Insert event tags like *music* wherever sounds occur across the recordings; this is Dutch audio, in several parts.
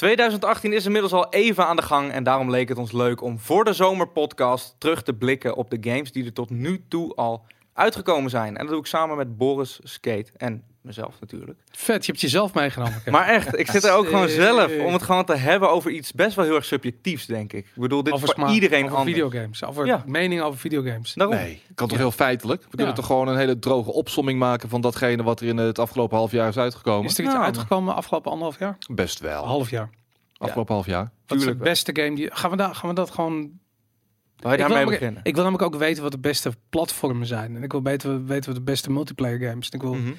2018 is inmiddels al even aan de gang en daarom leek het ons leuk om voor de zomerpodcast terug te blikken op de games die er tot nu toe al uitgekomen zijn. En dat doe ik samen met Boris Skate en mezelf natuurlijk. Vet, je hebt jezelf meegenomen. Maar echt, ik zit er ook gewoon zelf om het gewoon te hebben over iets best wel heel erg subjectiefs, denk ik. Ik bedoel, dit is voor smaak, iedereen over anders. videogames, over Ja. meningen over videogames. Daarom. Nee, kan toch heel feitelijk? We kunnen Ja. toch gewoon een hele droge opsomming maken van datgene wat er in het afgelopen half jaar is uitgekomen? Is er iets Ja, uitgekomen afgelopen anderhalf jaar? Best wel. Half jaar. Afgelopen half jaar. Wat is de beste game die... Gaan we, daar, gaan we dat gewoon... Wil je Ik wil, daarmee beginnen? ik wil namelijk ook weten wat de beste platformen zijn. En ik wil weten, weten wat de beste multiplayer games. En ik wil Mhm.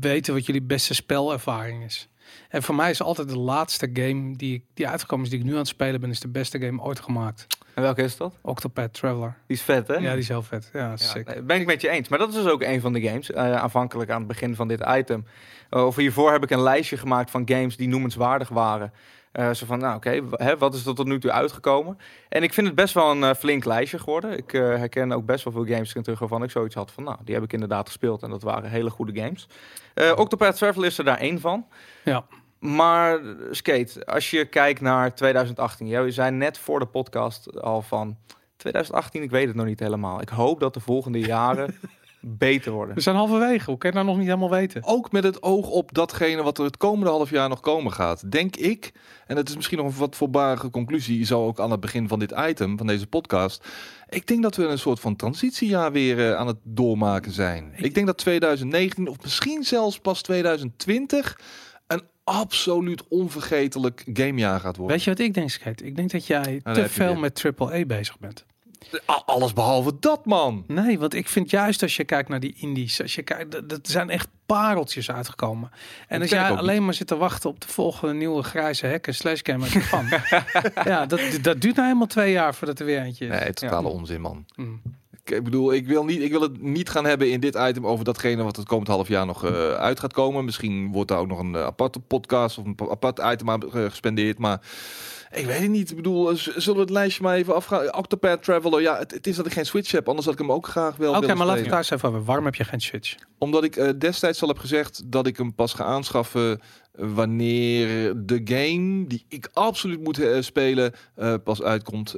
weten wat jullie beste spelervaring is. En voor mij is altijd de laatste game die, ik- die uitgekomen is, die ik nu aan het spelen ben, is de beste game ooit gemaakt. En welke is dat? Octopath Traveler. Die is vet, hè? Ja, die is heel vet. Ja, Ja, sick. ben ik met je eens. Maar dat is dus ook een van de games. eh, aanvankelijk aan het begin van dit item. Uh, of hiervoor heb ik een lijstje gemaakt van games die noemenswaardig waren. Eh, zo van, nou oké, wat is er tot nu toe uitgekomen? En ik vind het best wel een eh, flink lijstje geworden. Ik eh, herken ook best wel veel games terug waarvan ik zoiets had van, nou, die heb ik inderdaad gespeeld. En dat waren hele goede games. Octopath Traveler is er daar één van. Ja. Maar Skate, als je kijkt naar 2018. Jij zei net voor de podcast al van 2018, ik weet het nog niet helemaal. Ik hoop dat de volgende jaren *laughs* beter worden. We zijn halverwege. Hoe kan je nou nog niet helemaal weten? Ook met het oog op datgene wat er het komende half jaar nog komen gaat. Denk ik, en het is misschien nog een wat voorbarige conclusie, zo ook aan het begin van dit item, van deze podcast. Ik denk dat we een soort van transitiejaar weer eh, aan het doormaken zijn. Ik- denk dat 2019 of misschien zelfs pas 2020 een absoluut onvergetelijk gamejaar gaat worden. Weet je wat ik denk, Skate? Ik denk dat jij daar te veel met AAA bezig bent. Alles behalve dat, man. Nee, want ik vind juist als je kijkt naar die indies, als je kijkt, dat- zijn echt pareltjes uitgekomen. En Dat als jij alleen maar zit te wachten op de volgende nieuwe grijze hacken slash game Japan. ja, dat, dat duurt nou helemaal twee jaar voordat er weer eentje is. Nee, totale onzin, man. Mm. Ik bedoel, ik wil, niet, ik wil het niet gaan hebben in dit item over datgene wat het komend half jaar nog eh, uit gaat komen. Misschien wordt daar ook nog een eh, aparte podcast of een pa- apart item aan eh, gespendeerd. Maar ik weet het niet. Ik bedoel, zullen we het lijstje maar even afgaan? Octopath Traveler, ja, het, het is dat ik geen Switch heb. Anders had ik hem ook graag wel Oké, maar laten we daar eens even over. Waarom heb je geen Switch? Omdat ik destijds al heb gezegd dat ik hem pas ga aanschaffen wanneer de game die ik absoluut moet spelen pas uitkomt.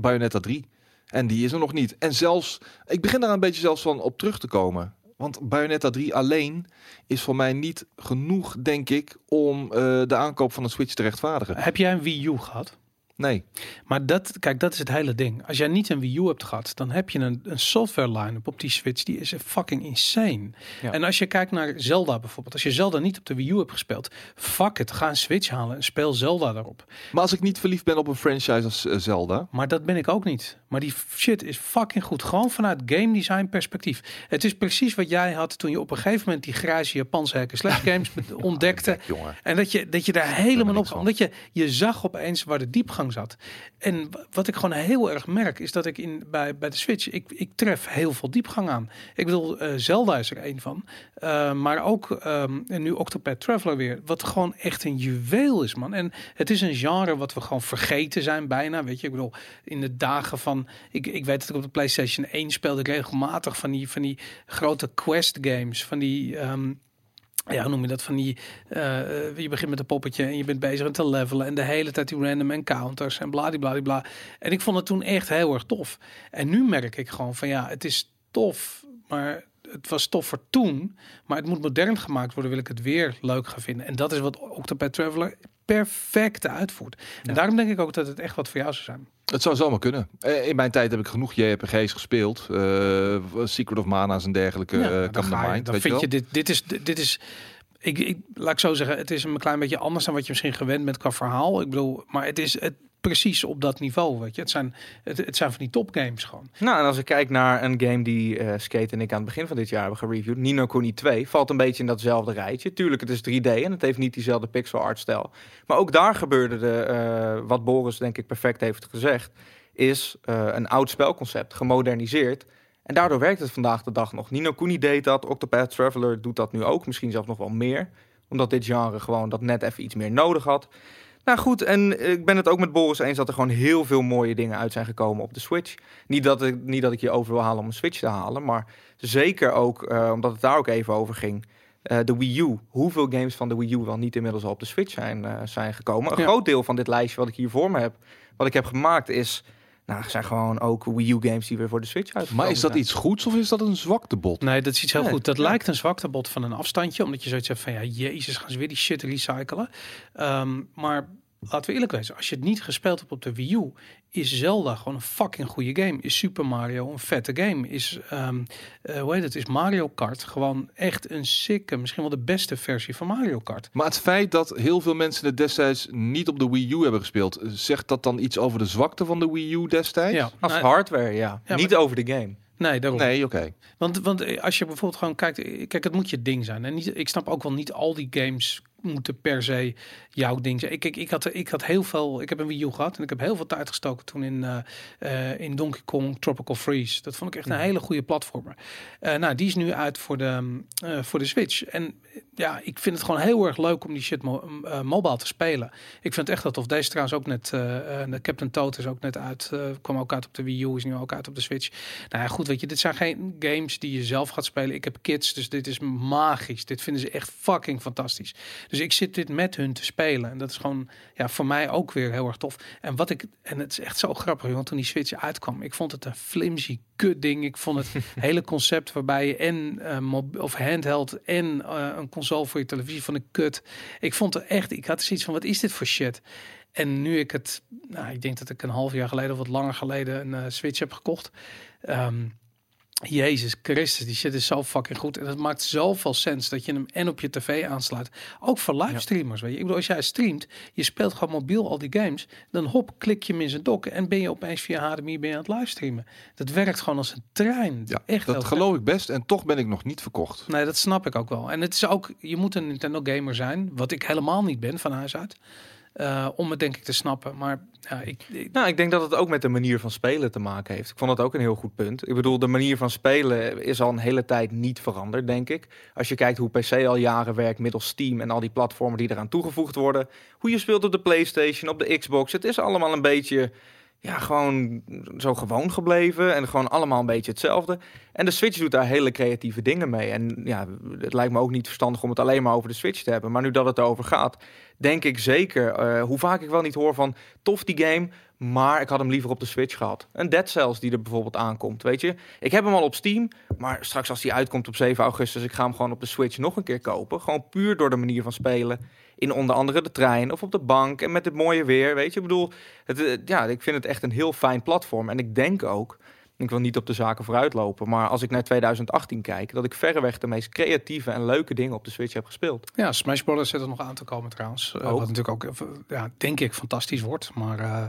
Bayonetta 3. En die is er nog niet. En zelfs, ik begin daar een beetje zelfs van op terug te komen. Want Bayonetta 3 alleen is voor mij niet genoeg, denk ik, om eh, de aankoop van een Switch te rechtvaardigen. Heb jij een Wii U gehad? Nee. Maar dat, kijk, dat is het hele ding. Als jij niet een Wii U hebt gehad, dan heb je een, een software line-up op die Switch. Die is fucking insane. Ja. En als je kijkt naar Zelda bijvoorbeeld. Als je Zelda niet op de Wii U hebt gespeeld. Fuck it, ga een Switch halen en speel Zelda daarop. Maar als ik niet verliefd ben op een franchise als eh, Zelda. Maar dat ben ik ook niet. Maar die shit is fucking goed. Gewoon vanuit game design perspectief. Het is precies wat jij had toen je op een gegeven moment die grijze Japanse hack and slash *laughs* games ontdekte. En dat je, dat je daar helemaal op van. Omdat je, je zag opeens waar de diepgang zat. En wa- wat ik gewoon heel erg merk, is dat ik in, bij, bij de Switch, ik, ik tref heel veel diepgang aan. Ik bedoel, eh, Zelda is er één van. Eh, maar ook, ehm, en nu Octopath Traveler weer, wat gewoon echt een juweel is, man. En het is een genre wat we gewoon vergeten zijn bijna, weet je. Ik bedoel, in de dagen van, ik, ik weet dat ik op de PlayStation 1 speelde ik regelmatig van die, van die grote quest games, van die... ehm, ja, hoe noem je dat? Van die, eh, je begint met een poppetje en je bent bezig aan te levelen en de hele tijd die random encounters en bladibladibla. En ik vond het toen echt heel erg tof. En nu merk ik gewoon van ja, het is tof, maar het was tof voor toen, maar het moet modern gemaakt worden, wil ik het weer leuk gaan vinden. En dat is wat Octopath Traveler perfect uitvoert. En daarom denk ik ook dat het echt wat voor jou zou zijn. Het zou zomaar kunnen. Eh, In mijn tijd heb ik genoeg JRPG's gespeeld. Eh, Secret of Mana's en dergelijke. Ja, eh dan ga je, mind, dan weet vind je wel? dit, dit is, dit is, ik, ik, laat ik zo zeggen, het is een klein beetje anders dan wat je misschien gewend bent qua verhaal. Ik bedoel, maar het is het precies op dat niveau, weet je. Het zijn, het, zijn van die topgames gewoon. Nou, en als ik kijk naar een game die eh, Skate en ik aan het begin van dit jaar hebben gereviewd, Nino Kuni 2, valt een beetje in datzelfde rijtje. Tuurlijk, het is 3D en het heeft niet diezelfde pixel art stijl. Maar ook daar gebeurde de, eh, wat Boris denk ik perfect heeft gezegd, is eh, een oud spelconcept, gemoderniseerd. En daardoor werkt het vandaag de dag nog. Nino Kuni deed dat, Octopath Traveler doet dat nu ook, misschien zelfs nog wel meer. Omdat dit genre gewoon dat net even iets meer nodig had. Nou goed, en ik ben het ook met Boris eens dat er gewoon heel veel mooie dingen uit zijn gekomen op de Switch. Niet dat ik, niet dat ik je over wil halen om een Switch te halen, maar zeker ook, eh, omdat het daar ook even over ging. eh, de Wii U. Hoeveel games van de Wii U wel niet inmiddels al op de Switch zijn, eh, zijn gekomen. Een Ja. groot deel van dit lijstje wat ik hier voor me heb, wat ik heb gemaakt, is, nou, zijn gewoon ook Wii U games die weer voor de Switch uitkomen. Maar is dat iets goeds of is dat een zwaktebod? Nee, dat is iets heel Nee, goed. Dat ja. lijkt een zwaktebod van een afstandje. Omdat je zoiets hebt van, ja, jezus, gaan ze weer die shit recyclen. Ehm, maar laten we eerlijk wezen. Als je het niet gespeeld hebt op de Wii U, is Zelda gewoon een fucking goede game. Is Super Mario een vette game. Is, ehm eh, hoe heet het, is Mario Kart gewoon echt een sikke, misschien wel de beste versie van Mario Kart. Maar het feit dat heel veel mensen het destijds niet op de Wii U hebben gespeeld, zegt dat dan iets over de zwakte van de Wii U destijds? Ja, Als nou, hardware, ja. Ja, niet maar- over de game. nee, daarom. Nee, oké. Want, want eh, als je bijvoorbeeld gewoon kijkt, eh, kijk, het moet je ding zijn. En niet, ik snap ook wel niet al die games moeten per se jouw ding zijn. Ik, ik, ik, had, ik had heel veel, ik heb een Wii U gehad en ik heb heel veel tijd gestoken toen in, eh, eh, in Donkey Kong Tropical Freeze. Dat vond ik echt een hele goede platformer. Eh, nou, die is nu uit voor de, voor de Switch. En ja, ik vind het gewoon heel erg leuk om die shit mo mobile te spelen. Ik vind het echt dat tof. Deze trouwens ook net, de Captain Toad is ook net uit, kwam ook uit op de Wii U, is nu ook uit op de Switch. Nou ja, goed, weet je, dit zijn geen games die je zelf gaat spelen. Ik heb kids, dus dit is magisch. Dit vinden ze echt fucking fantastisch. Dus ik zit dit met hun te spelen. En dat is gewoon, ja, voor mij ook weer heel erg tof. En wat ik, en het is echt zo grappig, want toen die Switch uitkwam, ik vond het een flimsy kut ding. Ik vond het *laughs* hele concept waarbij je en mob- of handheld en eh, een console voor je televisie van een kut. Ik vond het echt, ik had zoiets van, wat is dit voor shit? En nu ik het, nou, ik denk dat ik een half jaar geleden of wat langer geleden een eh, Switch heb gekocht. Ehm, Jezus Christus, die shit is zo fucking goed. En het maakt zoveel sens dat je hem en op je tv aansluit. Ook voor livestreamers, weet je. Ik bedoel, als jij streamt, je speelt gewoon mobiel al die games. Dan hop, klik je hem in zijn dock en ben je opeens via HDMI ben je aan het livestreamen. Dat werkt gewoon als een trein. Ja, Echt dat geloof ik best. En toch ben ik nog niet verkocht. Nee, dat snap ik ook wel. En het is ook, je moet een Nintendo gamer zijn, wat ik helemaal niet ben van huis uit. Eh, om het denk ik te snappen. Maar ik- Nou, ik denk dat het ook met de manier van spelen te maken heeft. Ik vond dat ook een heel goed punt. Ik bedoel, de manier van spelen is al een hele tijd niet veranderd, denk ik. Als je kijkt hoe PC al jaren werkt middels Steam en al die platformen die eraan toegevoegd worden. Hoe je speelt op de PlayStation, op de Xbox. Het is allemaal een beetje, ja, gewoon zo gewoon gebleven. En gewoon allemaal een beetje hetzelfde. En de Switch doet daar hele creatieve dingen mee. En ja, het lijkt me ook niet verstandig om het alleen maar over de Switch te hebben. Maar nu dat het erover gaat, denk ik zeker, eh, hoe vaak ik wel niet hoor van tof die game, maar ik had hem liever op de Switch gehad. Een Dead Cells die er bijvoorbeeld aankomt, weet je. Ik heb hem al op Steam, maar straks als die uitkomt op 7 augustus, ik ga hem gewoon op de Switch nog een keer kopen. Gewoon puur door de manier van spelen. In onder andere de trein of op de bank en met het mooie weer, weet je. Ik bedoel, het, eh, ja, ik vind het echt een heel fijn platform. En ik denk ook, ik wil niet op de zaken vooruitlopen, maar als ik naar 2018 kijk, dat ik verreweg de meest creatieve en leuke dingen op de Switch heb gespeeld. ja, Smash Brothers zit er nog aan te komen trouwens. Eh, wat natuurlijk ook, eh, ja, denk ik, fantastisch wordt. Maar eh,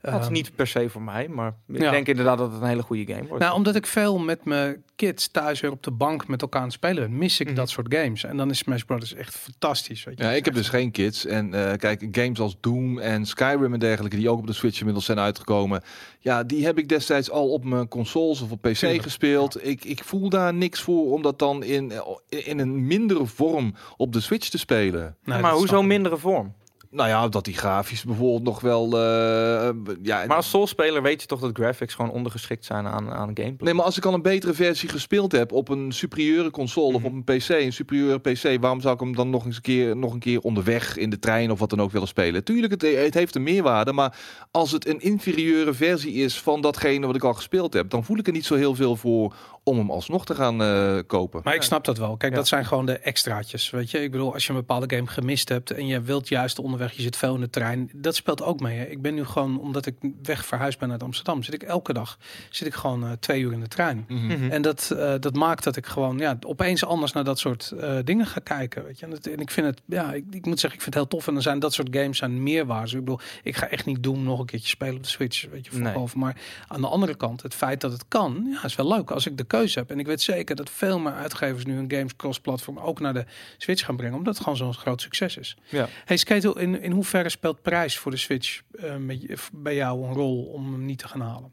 Dat is niet per se voor mij, maar ik Ja. denk inderdaad dat het een hele goede game wordt. Nou, omdat ik veel met mijn kids thuis weer op de bank met elkaar aan het spelen ben, mis ik Mhm. dat soort games. En dan is Smash Brothers echt fantastisch. Weet je. Ja, ik heb dus geen kids. En eh, kijk, games als Doom en Skyrim en dergelijke, die ook op de Switch inmiddels zijn uitgekomen. Ja, die heb ik destijds al op mijn consoles of op PC Tuurlijk, gespeeld. Ik, ik voel daar niks voor om dat dan in, in een mindere vorm op de Switch te spelen. Nee, maar dat hoezo mindere vorm? Nou ja, dat die grafisch bijvoorbeeld nog wel... eh, ja, Maar als Soul-speler weet je toch dat graphics gewoon ondergeschikt zijn aan, aan gameplay? Nee, maar als ik al een betere versie gespeeld heb op een superieure console of Mhm. op een PC, een superieure PC, waarom zou ik hem dan nog eens een keer, nog een keer onderweg in de trein of wat dan ook willen spelen? Tuurlijk, het, het heeft een meerwaarde, maar als het een inferieure versie is van datgene wat ik al gespeeld heb, dan voel ik er niet zo heel veel voor om hem alsnog te gaan eh, kopen. Maar ik snap dat wel. Kijk, Ja. dat zijn gewoon de extraatjes. Weet je, ik bedoel, als je een bepaalde game gemist hebt en je wilt juist onderweg, je zit veel in de trein, dat speelt ook mee. Hè. Ik ben nu gewoon, omdat ik weg verhuisd ben uit Amsterdam, zit ik elke dag zit ik gewoon eh, twee uur in de trein. Mhm. Mhm. En dat, eh, dat maakt dat ik gewoon ja, opeens anders naar dat soort eh, dingen ga kijken. Weet je? En, het- en ik vind het, ja, ik, ik moet zeggen, ik vind het heel tof. En dan zijn dat soort games zijn meerwaarde. Ik bedoel, ik ga echt niet doen nog een keertje spelen op de Switch. Weet je, Nee. nee. Maar aan de andere kant, het feit dat het kan, ja, is wel leuk. Als ik de keuze heb. En ik weet zeker dat veel meer uitgevers nu een games cross-platform ook naar de Switch gaan brengen. Omdat het gewoon zo'n groot succes is. Ja. Hey Skate, in, in hoeverre speelt prijs voor de Switch eh, met, je- bij jou een rol om hem niet te gaan halen?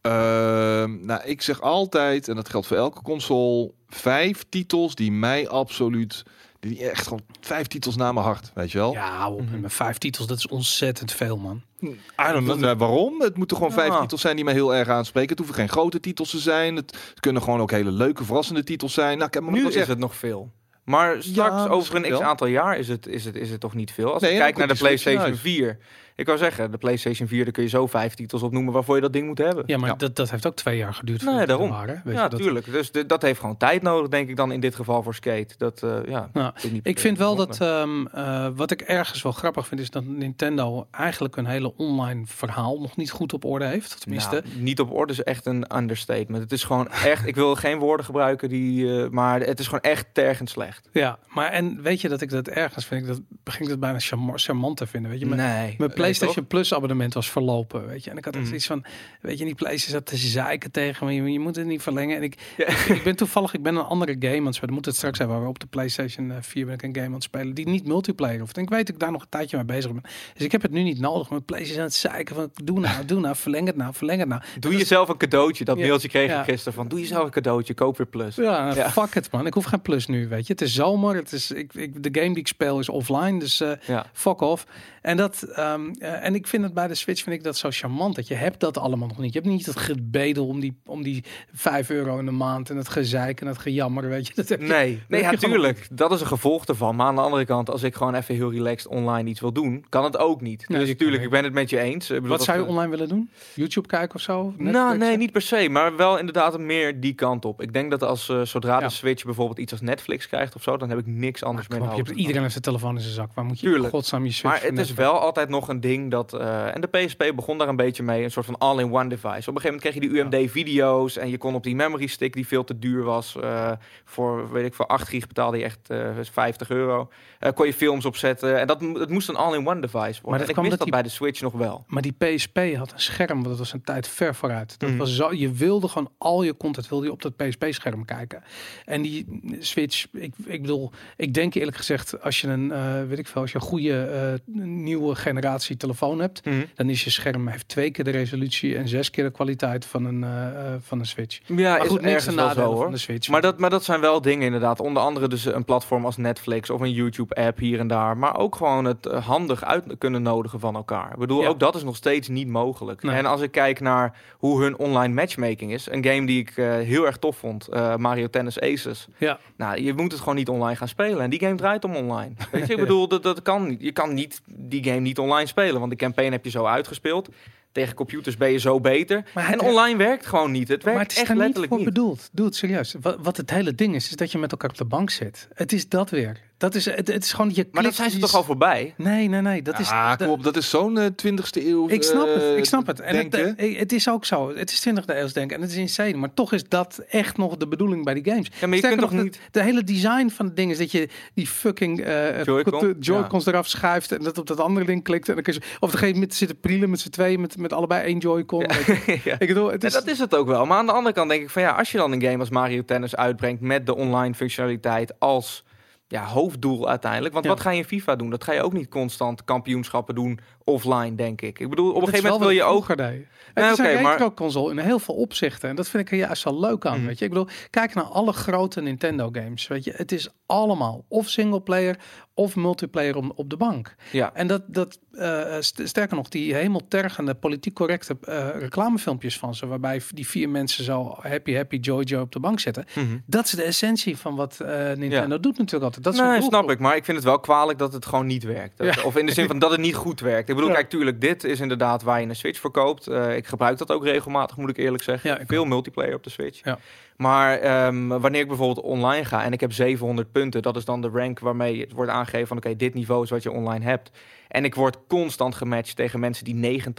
Ehm, nou, ik zeg altijd, en dat geldt voor elke console, vijf titels die mij absoluut, die echt gewoon vijf titels naar mijn hart, weet je wel? Ja, op, Mhm. met vijf titels, dat is ontzettend veel, man. I don't know, nou, waarom? Het moeten gewoon vijf Ja. titels zijn die mij heel erg aanspreken. Het hoeven geen grote titels te zijn. Het kunnen gewoon ook hele leuke, verrassende titels zijn. Nou, ik heb maar Nu is zeggen. het nog veel. Maar straks, Ja, over een x aantal jaar, is het, is het, is het toch niet veel? Als je kijkt naar de PlayStation 4. Ik wou zeggen, de PlayStation 4, daar kun je zo vijf titels op noemen waarvoor je dat ding moet hebben. Ja, maar Ja. Dat, dat heeft ook twee jaar geduurd. Nee, het daarom. waren, weet ja, je, dat- tuurlijk. Dus de- dat heeft gewoon tijd nodig, denk ik dan in dit geval voor Skate. Dat, eh, ja, Nou, vind Ik vind wel dat, ehm, eh, wat ik ergens wel grappig vind, is dat Nintendo eigenlijk een hele online verhaal nog niet goed op orde heeft. Tenminste, Nou, niet op orde is echt een understatement. Het is gewoon echt, ik wil geen woorden gebruiken, die, eh, maar het is gewoon echt tergend slecht. ja. Maar en weet je dat ik dat ergens vind, ik dat begin ik dat bijna charma- charmant te vinden. Weet je, mijn, nee. mijn PlayStation toch? Plus abonnement was verlopen, weet je. En ik had Mhm. zoiets van, weet je, die PlayStation zat te zeiken tegen me, je, je moet het niet verlengen. En ik, *laughs* Ja. ik, ben toevallig, ik ben een andere game aan het spelen. Moet het straks hebben, waar we op de PlayStation eh, 4 ben ik een game aan het spelen die niet multiplayer hoeft. En ik weet dat ik daar nog een tijdje mee bezig ben. Dus ik heb het nu niet nodig. Mijn PlayStation aan het zeiken van, doe nou, doe nou, verleng het nou, verleng het nou. Doe jezelf een cadeautje. Dat Ja. mailtje kreeg Ja. ik gisteren van, doe jezelf een cadeautje, koop weer Plus. Ja, Ja. fuck het man. Ik hoef geen plus nu, weet je. Het is zomer. Het is, ik, ik, de game die ik speel is offline, dus eh Ja. fuck off. En, dat, ehm, eh, en ik vind het bij de Switch vind ik dat zo charmant. Dat je hebt dat allemaal nog niet. Je hebt niet het gebedel om die, om die 5 euro in de maand en het gezeik en het gejammer, weet je. Dat heb je- Nee, nee heb ja, je gewoon- tuurlijk. Dat is een gevolg ervan. Maar aan de andere kant, als ik gewoon even heel relaxed online iets wil doen, kan het ook niet. Nee, dus ik- tuurlijk, ik ben het met je eens. Ik bedoel, Wat zou je online willen doen? YouTube kijken of zo? Nou, Netflix? nee, niet per se. Maar wel inderdaad meer die kant op. Ik denk dat als eh, zodra Ja. de Switch bijvoorbeeld iets als Netflix krijgt of zo, dan heb ik niks anders meer iedereen heeft een telefoon in zijn zak. Waar moet je Tuurlijk. godsnaam je Switch Maar het is wel altijd nog een ding dat. eh, en de PSP begon daar een beetje mee. Een soort van all-in-one device. Op een gegeven moment kreeg je die UMD-video's. En je kon op die memory stick, die veel te duur was. eh, voor, weet ik, voor 8 gig betaalde je echt eh 50 euro. eh, kon je films opzetten. En dat, het moest een all-in-one device worden. dat en ik kwam mis dat dat die- bij de Switch nog wel. Maar die PSP had een scherm, want dat was een tijd ver vooruit. Dat Mhm. was zo, je wilde gewoon al je content wilde je op dat PSP-scherm kijken. En die Switch, ik, ik bedoel, ik denk eerlijk gezegd, als je een, weet ik veel, als je een goede nieuwe generatie telefoon hebt, dan is je scherm heeft twee keer de resolutie en zes keer de kwaliteit van een, eh, eh, van een Switch. Ja, maar is goed, ergens wel nadeel hoor. van de Switch. Maar dat, maar dat zijn wel dingen inderdaad. Onder andere dus een platform als Netflix of een YouTube-app hier en daar. Maar ook gewoon het eh, handig uit kunnen nodigen van elkaar. Ik bedoel, Ja. ook dat is nog steeds niet mogelijk. Nee. En als ik kijk naar hoe hun online matchmaking is. Een game die ik heel erg tof vond. Mario Tennis Aces. ja. Nou, je moet het gewoon niet online gaan spelen. En die game draait om online. *laughs* Weet je, ik bedoel, dat, dat kan niet. Je kan niet die game niet online spelen. Want de campaign heb je zo uitgespeeld. Tegen computers ben je zo beter. Maar en online werkt gewoon niet. Het werkt maar het is echt daar niet letterlijk voor niet. bedoeld. Doe het serieus. Wat, wat het hele ding is, is dat je met elkaar op de bank zit. Het is dat weer. Dat is, het, het is gewoon, je Maar dat zijn ze toch al voorbij? Nee, nee, nee. Dat is, ah, dat- kom op, dat is zo'n eh, 20ste eeuw. Ik snap het, eh, ik snap het. En het, eh, het is ook zo. Het is 20e eeuws denken en het is insane. Maar toch is dat echt nog de bedoeling bij die games. Ja, maar je kunt toch nog, niet... De, de hele design van het ding is dat je die fucking eh Joy-Con? de Joy-Cons eraf schuift en dat op dat andere ding klikt. En dan kun je, of op een gegeven moment zitten prielen met z'n tweeën met, met allebei één Joy-Con. *laughs* ja. Ik bedoel, het Ja, is... dat is het ook wel. Maar aan de andere kant denk ik van ja, als je dan een game als Mario Tennis uitbrengt met de online functionaliteit als ja, hoofddoel uiteindelijk. Want Ja. wat ga je in FIFA doen? Dat ga je ook niet constant kampioenschappen doen offline, denk ik. Ik bedoel, op een gegeven moment wil wel je ook... Nee, Het is een maar- retro-console in heel veel opzichten. En dat vind ik er juist zo leuk aan. Mhm. Weet je? Ik bedoel, kijk naar alle grote Nintendo games. Weet je? Het is allemaal of singleplayer of multiplayer om, op de bank. Ja, En dat, dat eh, st- sterker nog, die hemeltergende, politiek correcte eh, reclamefilmpjes van ze, waarbij die vier mensen zo happy, happy, joy, joy op de bank zitten. Mhm. Dat is de essentie van wat eh, Nintendo doet natuurlijk altijd. Dat is nee, snap ik. Maar ik vind het wel kwalijk dat het gewoon niet werkt. Dat- Ja. Of in de zin van dat het niet goed werkt. Ik bedoel, Ja. kijk, tuurlijk, dit is inderdaad waar je een Switch voor koopt. Eh, ik gebruik dat ook regelmatig, moet ik eerlijk zeggen. Ja, ik Veel multiplayer op de Switch. Ja. Maar ehm, wanneer ik bijvoorbeeld online ga en ik heb 700 punten, dat is dan de rank waarmee het wordt aangegeven van oké, dit niveau is wat je online hebt. En ik word constant gematcht tegen mensen die 90.000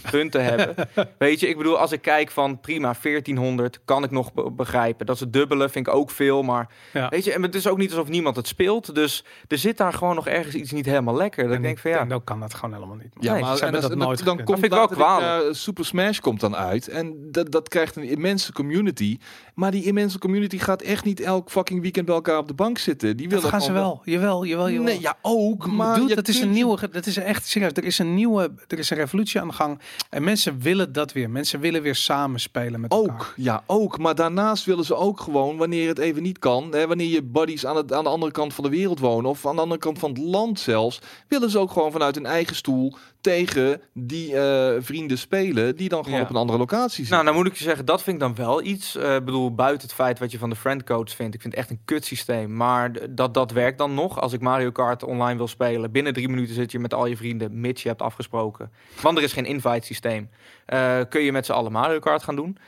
*laughs* punten hebben. Weet je, ik bedoel, als ik kijk van prima, 1400 kan ik nog be- begrijpen. Dat is het dubbele, vind ik ook veel. Maar Ja. weet je, en het is ook niet alsof niemand het speelt. Dus er zit daar gewoon nog ergens iets niet helemaal lekker. Dat En ik denk van ja, Nintendo kan dat gewoon helemaal niet. Ja, Nee, maar ze hebben en dat nooit dan komt Dat vind ik wel jaar Super Smash komt dan uit en dat, dat krijgt een immense community. Maar die immense community gaat echt niet elk fucking weekend bij elkaar op de bank zitten. Die Dat willen gaan ze wel. Jawel, jawel, jawel. Nee, ja ook, maar Dude, je dat is een nieuwe, dat is echt serieus. Er is een nieuwe, er is een revolutie aan de gang en mensen willen dat weer. Mensen willen weer samen spelen met elkaar. Ook, ja, ook. Maar daarnaast willen ze ook gewoon, wanneer het even niet kan, hè, wanneer je buddies aan, het, aan de andere kant van de wereld wonen, of aan de andere kant van het land zelfs, willen ze ook gewoon vanuit hun eigen stoel tegen die eh, vrienden spelen, die dan gewoon Ja. op een andere locatie zitten. Nou, dan moet ik je zeggen, dat vind ik dan wel iets Eh, Ik bedoel, buiten het feit wat je van de friendcodes vindt. Ik vind het echt een kut systeem. Maar dat, dat werkt dan nog. Als ik Mario Kart online wil spelen. Binnen drie minuten zit je met al je vrienden. Mits je hebt afgesproken. Want er is geen invite systeem. Eh, kun je met z'n allen Mario Kart gaan doen.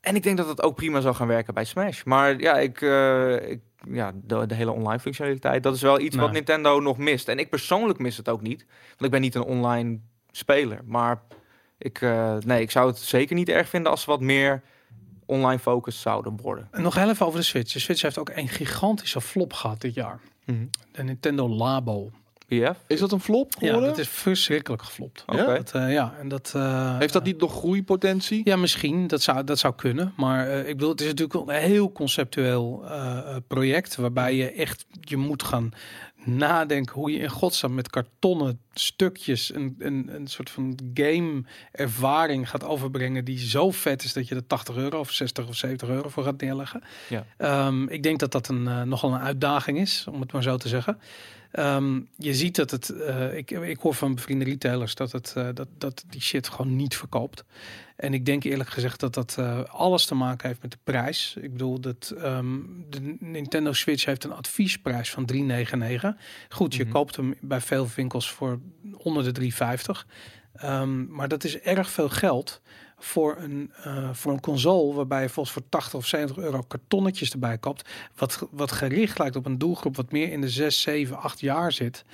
En ik denk dat dat ook prima zou gaan werken bij Smash. Maar ja, ik, eh, ik, ja de, de hele online functionaliteit. Dat is wel iets Nou. wat Nintendo nog mist. En ik persoonlijk mis het ook niet. Want ik ben niet een online speler. Maar ik, eh, nee, ik zou het zeker niet erg vinden als ze wat meer online focus zouden worden. En nog heel even over de Switch. De Switch heeft ook een gigantische flop gehad dit jaar. De Nintendo Labo. BF? Is dat een flop Ja, geworden? dat is verschrikkelijk geflopt. Ja? Dat, eh, ja, en dat... eh, Heeft dat niet nog groeipotentie? Ja, misschien. Dat zou, dat zou kunnen. Maar eh, ik bedoel, het is natuurlijk wel een heel conceptueel eh, eh, project. Waarbij je echt je moet gaan nadenken hoe je in godsnaam met kartonnen stukjes een, een, een soort van game ervaring gaat overbrengen. Die zo vet is dat je er 80 euro of 60 of 70 euro voor gaat neerleggen. Ja. Ehm, ik denk dat dat een, eh, nogal een uitdaging is, om het maar zo te zeggen. Ehm, je ziet dat het, eh, ik, ik hoor van bevriende retailers dat, het, eh, dat, dat die shit gewoon niet verkoopt. En ik denk eerlijk gezegd dat dat eh, alles te maken heeft met de prijs. Ik bedoel, dat ehm, de Nintendo Switch heeft een adviesprijs van 3,99. Goed, je Mhm. koopt hem bij veel winkels voor onder de 3,50. Ehm, maar dat is erg veel geld voor een, eh, voor een console waarbij je volgens voor 80 of 70 euro kartonnetjes erbij koopt. Wat, wat gericht lijkt op een doelgroep wat meer in de 6, 7, 8 jaar zit.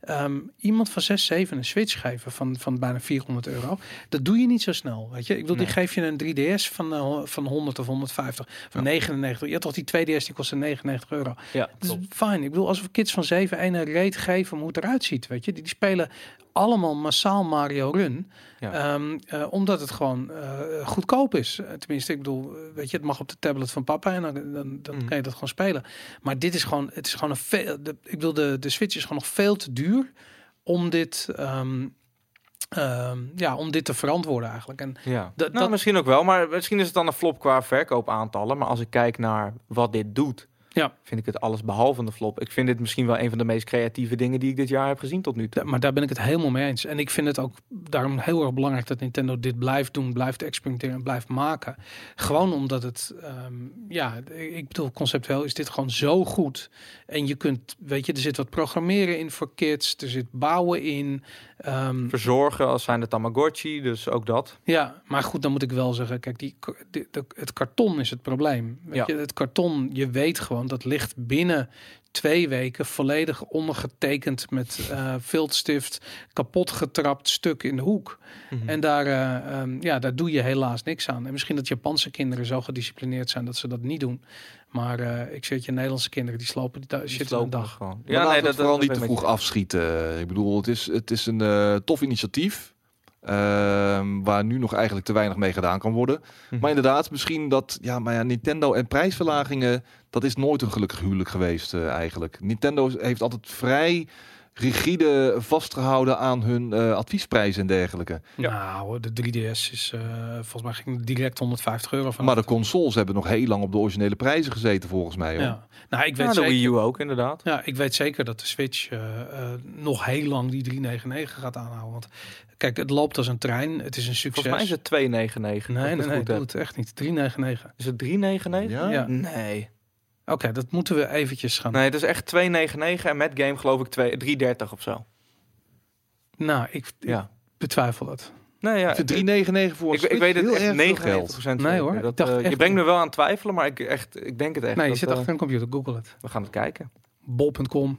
Ehm, iemand van 6, 7 een Switch geven van, van bijna 400 euro. Dat doe je niet zo snel. Weet je? Ik bedoel, die geef je een 3DS van, eh, van 100 of 150, van 99. Je had toch die 2DS die kostte 99 euro. Ja, Dat is fijn. Ik bedoel, als we kids van 7 een reet geven hoe het eruit ziet, weet je, die, die spelen allemaal massaal Mario Run, Ja. Ehm, eh, omdat het gewoon eh, goedkoop is. Tenminste, ik bedoel, weet je, het mag op de tablet van papa en dan, dan, dan Mhm. kan je dat gewoon spelen. Maar dit is gewoon, het is gewoon een veel, de, ik bedoel, de, de Switch is gewoon nog veel te duur om dit, ehm, ehm, ja, om dit te verantwoorden eigenlijk. En Ja, nou, dat- misschien ook wel. Maar misschien is het dan een flop qua verkoopaantallen. Maar als ik kijk naar wat dit doet, Ja. vind ik het alles behalve een flop. Ik vind dit misschien wel een van de meest creatieve dingen die ik dit jaar heb gezien tot nu toe. Maar daar ben ik het helemaal mee eens. En ik vind het ook daarom heel erg belangrijk dat Nintendo dit blijft doen, blijft experimenteren en blijft maken. Gewoon omdat het, ehm, ja, ik bedoel, conceptueel is dit gewoon zo goed. En je kunt, weet je, er zit wat programmeren in voor kids, er zit bouwen in. Ehm, Verzorgen als zijn de Tamagotchi, dus ook dat. ja, maar goed, dan moet ik wel zeggen, kijk, die, de- het karton is het probleem. Weet Ja. je, het karton, je weet gewoon, dat ligt binnen twee weken volledig ondergetekend met eh viltstift, kapot getrapt stuk in de hoek. Mhm. En daar, eh, ehm, ja, daar doe je helaas niks aan. En misschien dat Japanse kinderen zo gedisciplineerd zijn dat ze dat niet doen. Maar eh, ik zeg je, Nederlandse kinderen die slopen die Die shit slopen een dag. Gewoon. Ja, nee, dat vooral niet te vroeg afschieten. Ik bedoel, het is, het is een eh, tof initiatief. Ehm, waar nu nog eigenlijk te weinig mee gedaan kan worden. Mhm. Maar inderdaad, misschien dat ja, maar ja, Nintendo en prijsverlagingen, dat is nooit een gelukkig huwelijk geweest eh, eigenlijk. Nintendo heeft altijd vrij rigide vastgehouden aan hun eh, adviesprijzen en dergelijke. Ja. Nou, de 3DS is eh, volgens mij ging direct 150 euro van. Maar de consoles hebben nog heel lang op de originele prijzen gezeten volgens mij. Hoor. ja. Nou, ik weet Ja, de zeker. Wii U ook, inderdaad. Ja, ik weet zeker dat de Switch eh, nog heel lang die 399 gaat aanhouden. Want kijk, het loopt als een trein. Het is een succes. Volgens mij is het 2,99. nee, nee, het nee, het echt niet. 399. Is het 3,99? Ja? Ja. Nee. Oké, dat moeten we eventjes gaan. Nee, het is echt 2,99 en met game geloof ik 2 3,30 of zo. Nou, ik, ik Ja. betwijfel dat. Nee, ja. Ik vind 3,99 voor ik, ik weet het heel echt erg 99 veel geld. zeker. Nee, hoor, ik Dat, eh, je brengt me wel aan het twijfelen, maar ik, echt, ik denk het echt. Nee, je Dat, zit eh, achter een computer. Google het. we gaan het kijken. Bol.com.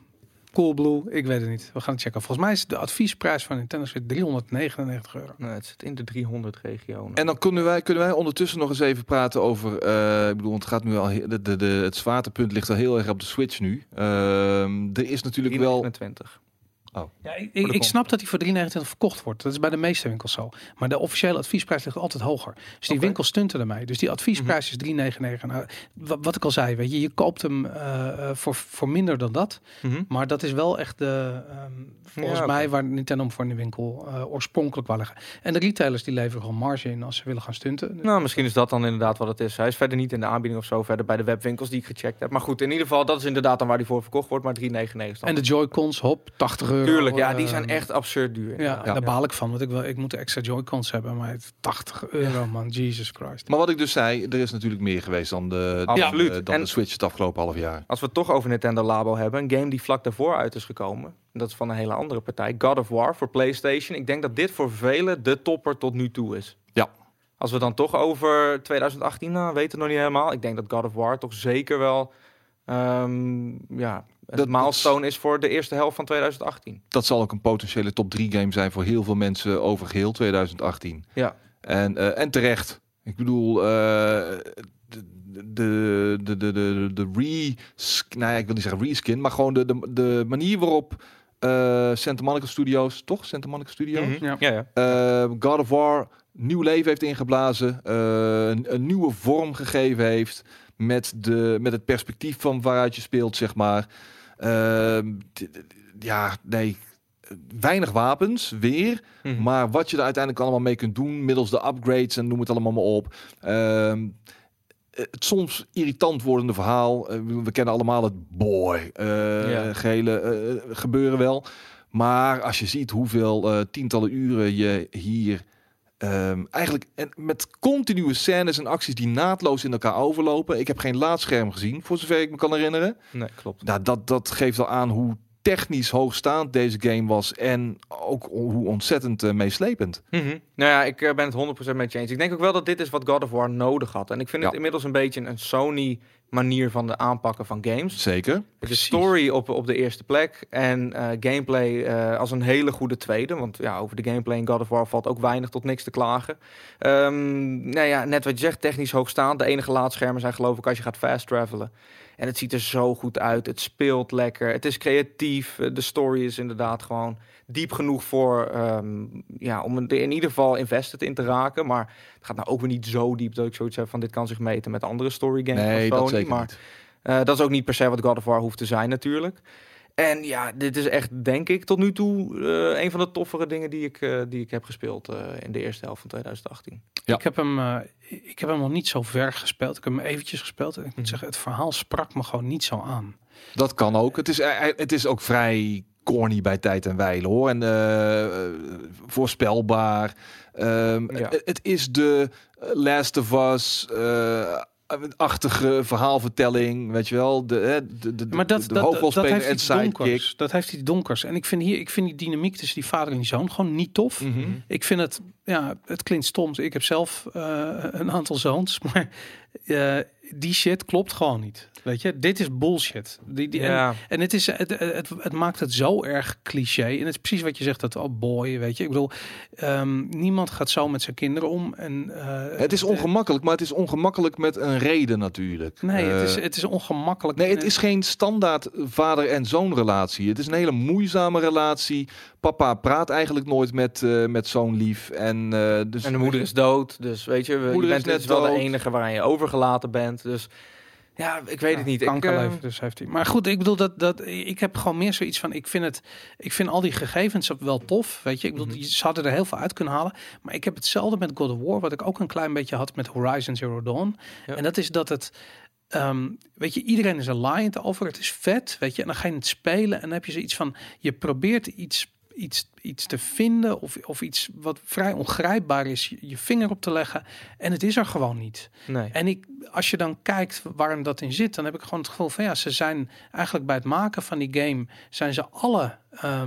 Coolblue. Ik weet het niet. We gaan het checken. Volgens mij is de adviesprijs van Nintendo Switch 399 euro. Nee, het zit in de 300 regionen. En dan kunnen wij, kunnen wij ondertussen nog eens even praten over. eh, ik bedoel, het gaat nu al. De, de, de, het zwaartepunt ligt al heel erg op de Switch nu. Ehm, er is natuurlijk wel. 29. Ja, ik, snap dat die voor 3,29 verkocht wordt. Dat is bij de meeste winkels zo. Maar de officiële adviesprijs ligt altijd hoger. Dus die Oké. winkels stunten ermee. Dus die adviesprijs is 3,99. Nou, wa- wat ik al zei, weet je, je koopt hem eh, eh, voor, voor minder dan dat. Mhm. Maar dat is wel echt de, ehm, volgens Ja, mij waar Nintendo hem voor in de winkel eh, oorspronkelijk wou leggen. En de retailers die leveren gewoon marge in als ze willen gaan stunten. Nou, misschien is dat dan inderdaad wat het is. Hij is verder niet in de aanbieding of zo, verder bij de webwinkels die ik gecheckt heb. Maar goed, in ieder geval, dat is inderdaad dan waar die voor verkocht wordt, maar 3,99 is dan. En de Joy-Cons, hop, 80 euro euro. Tuurlijk, ja, die eh, zijn echt absurd duur. Ja, Ja, daar baal ik van, want ik, wil, ik moet de extra Joy-Cons hebben, maar het 80 euro, man, Jesus Christ. Maar wat ik dus zei, er is natuurlijk meer geweest dan de, Absoluut. dan, de- dan En- de Switch het afgelopen half jaar. Als we het toch over Nintendo Labo hebben, een game die vlak daarvoor uit is gekomen. Dat is van een hele andere partij. God of War voor PlayStation. Ik denk dat dit voor velen de topper tot nu toe is. Ja. Als we dan toch over 2018, nou, weten we nog niet helemaal. Ik denk dat God of War toch zeker wel ehm, ja, Dat- milestone is voor de eerste helft van 2018. Dat zal ook een potentiële top 3 game zijn voor heel veel mensen over geheel 2018. Ja. En, eh, en terecht. Ik bedoel, eh, de, de, de, de, de, de re... Nou ja, ik wil niet zeggen reskin, maar gewoon de, de, de manier waarop eh Santa Monica Studios, toch? Santa Monica Studios? Mhm. Ja. ja, ja. God of War nieuw leven heeft ingeblazen, eh, een, een nieuwe vorm gegeven heeft met, de, met het perspectief van waaruit je speelt, zeg maar. Ehm, ja, nee, weinig wapens, weer. Mhm. Maar wat je er uiteindelijk allemaal mee kunt doen, middels de upgrades en noem het allemaal maar op. Ehm, het soms irritant wordende verhaal. Eh, we kennen allemaal het boy, Ja. gele eh, gebeuren wel. Maar als je ziet hoeveel tientallen uren je hier ehm, eigenlijk en met continue scènes en acties die naadloos in elkaar overlopen. Ik heb geen laadscherm gezien, voor zover ik me kan herinneren. Nee, klopt. Nou, dat, dat geeft al aan hoe technisch hoogstaand deze game was en ook hoe ontzettend eh, meeslepend. Mhm. Nou ja, ik eh, ben het 100% met je eens. Ik denk ook wel dat dit is wat God of War nodig had. En ik vind het inmiddels een beetje een Sony manier van de aanpakken van games. Zeker. Het is Precies. story op, op de eerste plek en eh, gameplay eh, als een hele goede tweede. Want ja, over de gameplay in God of War valt ook weinig tot niks te klagen. Ehm, nou ja, net wat je zegt, technisch hoogstaand. De enige laadschermen zijn geloof ik als je gaat fast travelen. En het ziet er zo goed uit. Het speelt lekker. Het is creatief. Eh, De story is inderdaad gewoon diep genoeg voor, ehm, ja, om er in ieder geval invested in te raken. Maar het gaat nou ook weer niet zo diep dat ik zoiets heb van dit kan zich meten met andere story games Nee, van dat Sony. zeker maar niet. eh, dat is ook niet per se wat God of War hoeft te zijn natuurlijk. En ja, dit is echt, denk ik, tot nu toe eh, een van de toffere dingen die ik, eh, die ik heb gespeeld eh, in de eerste helft van 2018. Ja. Ik, heb hem, eh, ik heb hem nog niet zo ver gespeeld. Ik heb hem eventjes gespeeld. En ik moet Mhm. zeggen, het verhaal sprak me gewoon niet zo aan. Dat kan ook. Het is, het is ook vrij corny bij tijd en wijlen hoor. En voorspelbaar. Ehm, Ja. het, het is de Last of Us. Achtige verhaalvertelling, weet je wel, de, hè, de, de, Maar dat, de, de dat, heeft en sidekick. donkers. Dat heeft iets donkers. En ik vind hier, ik vind die dynamiek tussen die vader en die zoon gewoon niet tof. Mhm. Ik vind het, ja, het klinkt stom. Ik heb zelf eh, een aantal zoons, *laughs* maar eh, die shit klopt gewoon niet. Weet je, dit is bullshit. Die, die, en, Ja, en het, is, het, het, het maakt het zo erg cliché. En het is precies wat je zegt, dat oh boy, weet je. Ik bedoel, ehm, niemand gaat zo met zijn kinderen om. En, eh, Het is ongemakkelijk, maar het is ongemakkelijk met een reden natuurlijk. Nee, het is, Eh, het is ongemakkelijk. Nee, het is geen standaard vader- en zoonrelatie. Het is een hele moeizame relatie. Papa praat eigenlijk nooit met, eh, met zoon lief. En, eh, dus, en de moeder is dood, dus weet je, we- je bent net dus wel dood. de enige waaraan je overgelaten bent. Dus ja, ik weet het niet. Ik, Kankerleven, eh, dus heeft hij. Maar goed, ik bedoel dat dat ik heb gewoon meer zoiets van. Ik vind het, ik vind al die gegevens wel tof, weet je. Ik bedoel, Mhm. die ze hadden er heel veel uit kunnen halen. Maar ik heb hetzelfde met God of War, wat ik ook een klein beetje had met Horizon Zero Dawn. Ja. En dat is dat het. ehm, weet je, iedereen is laaiend over. Het is vet, weet je. En dan ga je het spelen en dan heb je zoiets van. Je probeert iets, iets, iets te vinden of, of iets wat vrij ongrijpbaar is, je, je vinger op te leggen. En het is er gewoon niet. nee. En ik, als je dan kijkt waarom dat in zit, dan heb ik gewoon het gevoel van ja, ze zijn eigenlijk bij het maken van die game, zijn ze alle eh,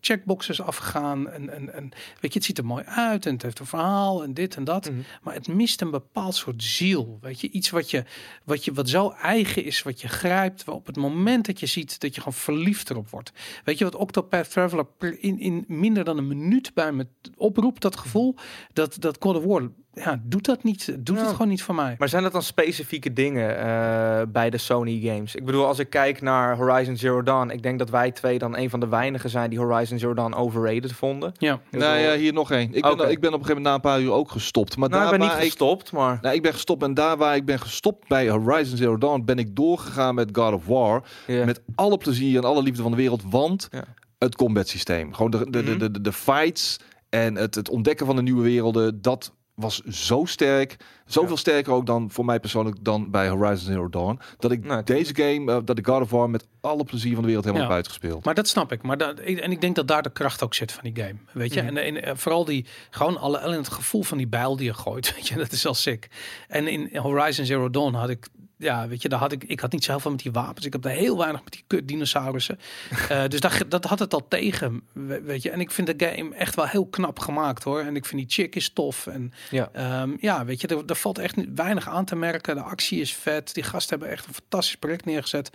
checkboxes afgegaan. En, en, en weet je, het ziet er mooi uit en het heeft een verhaal en dit en dat. Mhm. Maar het mist een bepaald soort ziel. Weet je, iets wat je, wat je wat zo eigen is, wat je grijpt. Waar op het moment dat je ziet dat je gewoon verliefd erop wordt. Weet je wat Octopath Traveler in, in minder dan een minuut bij me oproept, dat gevoel. Dat, dat God of War, ja, doet dat niet. Doet Ja. het gewoon niet voor mij. Maar zijn dat dan specifieke dingen eh, bij de Sony games? Ik bedoel, als ik kijk naar Horizon Zero Dawn, ik denk dat wij twee dan een van de weinigen zijn die Horizon Zero Dawn overrated vonden. Ja. Ik Nou bedoel- ja, hier nog één. Ik, ben, ik ben op een gegeven moment na een paar uur ook gestopt. Maar nou, ik daar ben niet waar ik, gestopt, maar nou, ik ben gestopt en daar waar ik ben gestopt bij Horizon Zero Dawn ben ik doorgegaan met God of War. Met alle plezier en alle liefde van de wereld. Want Ja. Het combat systeem. Gewoon de, de, Mhm. de, de, de fights en het, het ontdekken van de nieuwe werelden. Dat was zo sterk. Zoveel Ja. sterker ook dan voor mij persoonlijk dan bij Horizon Zero Dawn. Dat ik Nee, deze game, eh, dat ik God of War met alle plezier van de wereld helemaal Ja. heb uitgespeeld. Maar dat snap ik. Maar dat, en ik denk dat daar de kracht ook zit van die game. Weet je? Mhm. En, en, eh, vooral die, gewoon alle, alleen het gevoel van die bijl die je gooit. *laughs* Weet je, dat is al sick. En in Horizon Zero Dawn had ik, ja, weet je, daar had ik, ik had niet zoveel met die wapens. Ik heb daar heel weinig met die kut dinosaurussen. *laughs* Eh, dus dat, dat had het al tegen, we- weet je. En ik vind de game echt wel heel knap gemaakt hoor. En ik vind die chick is tof. En Ja. Ehm, ja, weet je, er, er valt echt weinig aan te merken. De actie is vet. Die gasten hebben echt een fantastisch project neergezet.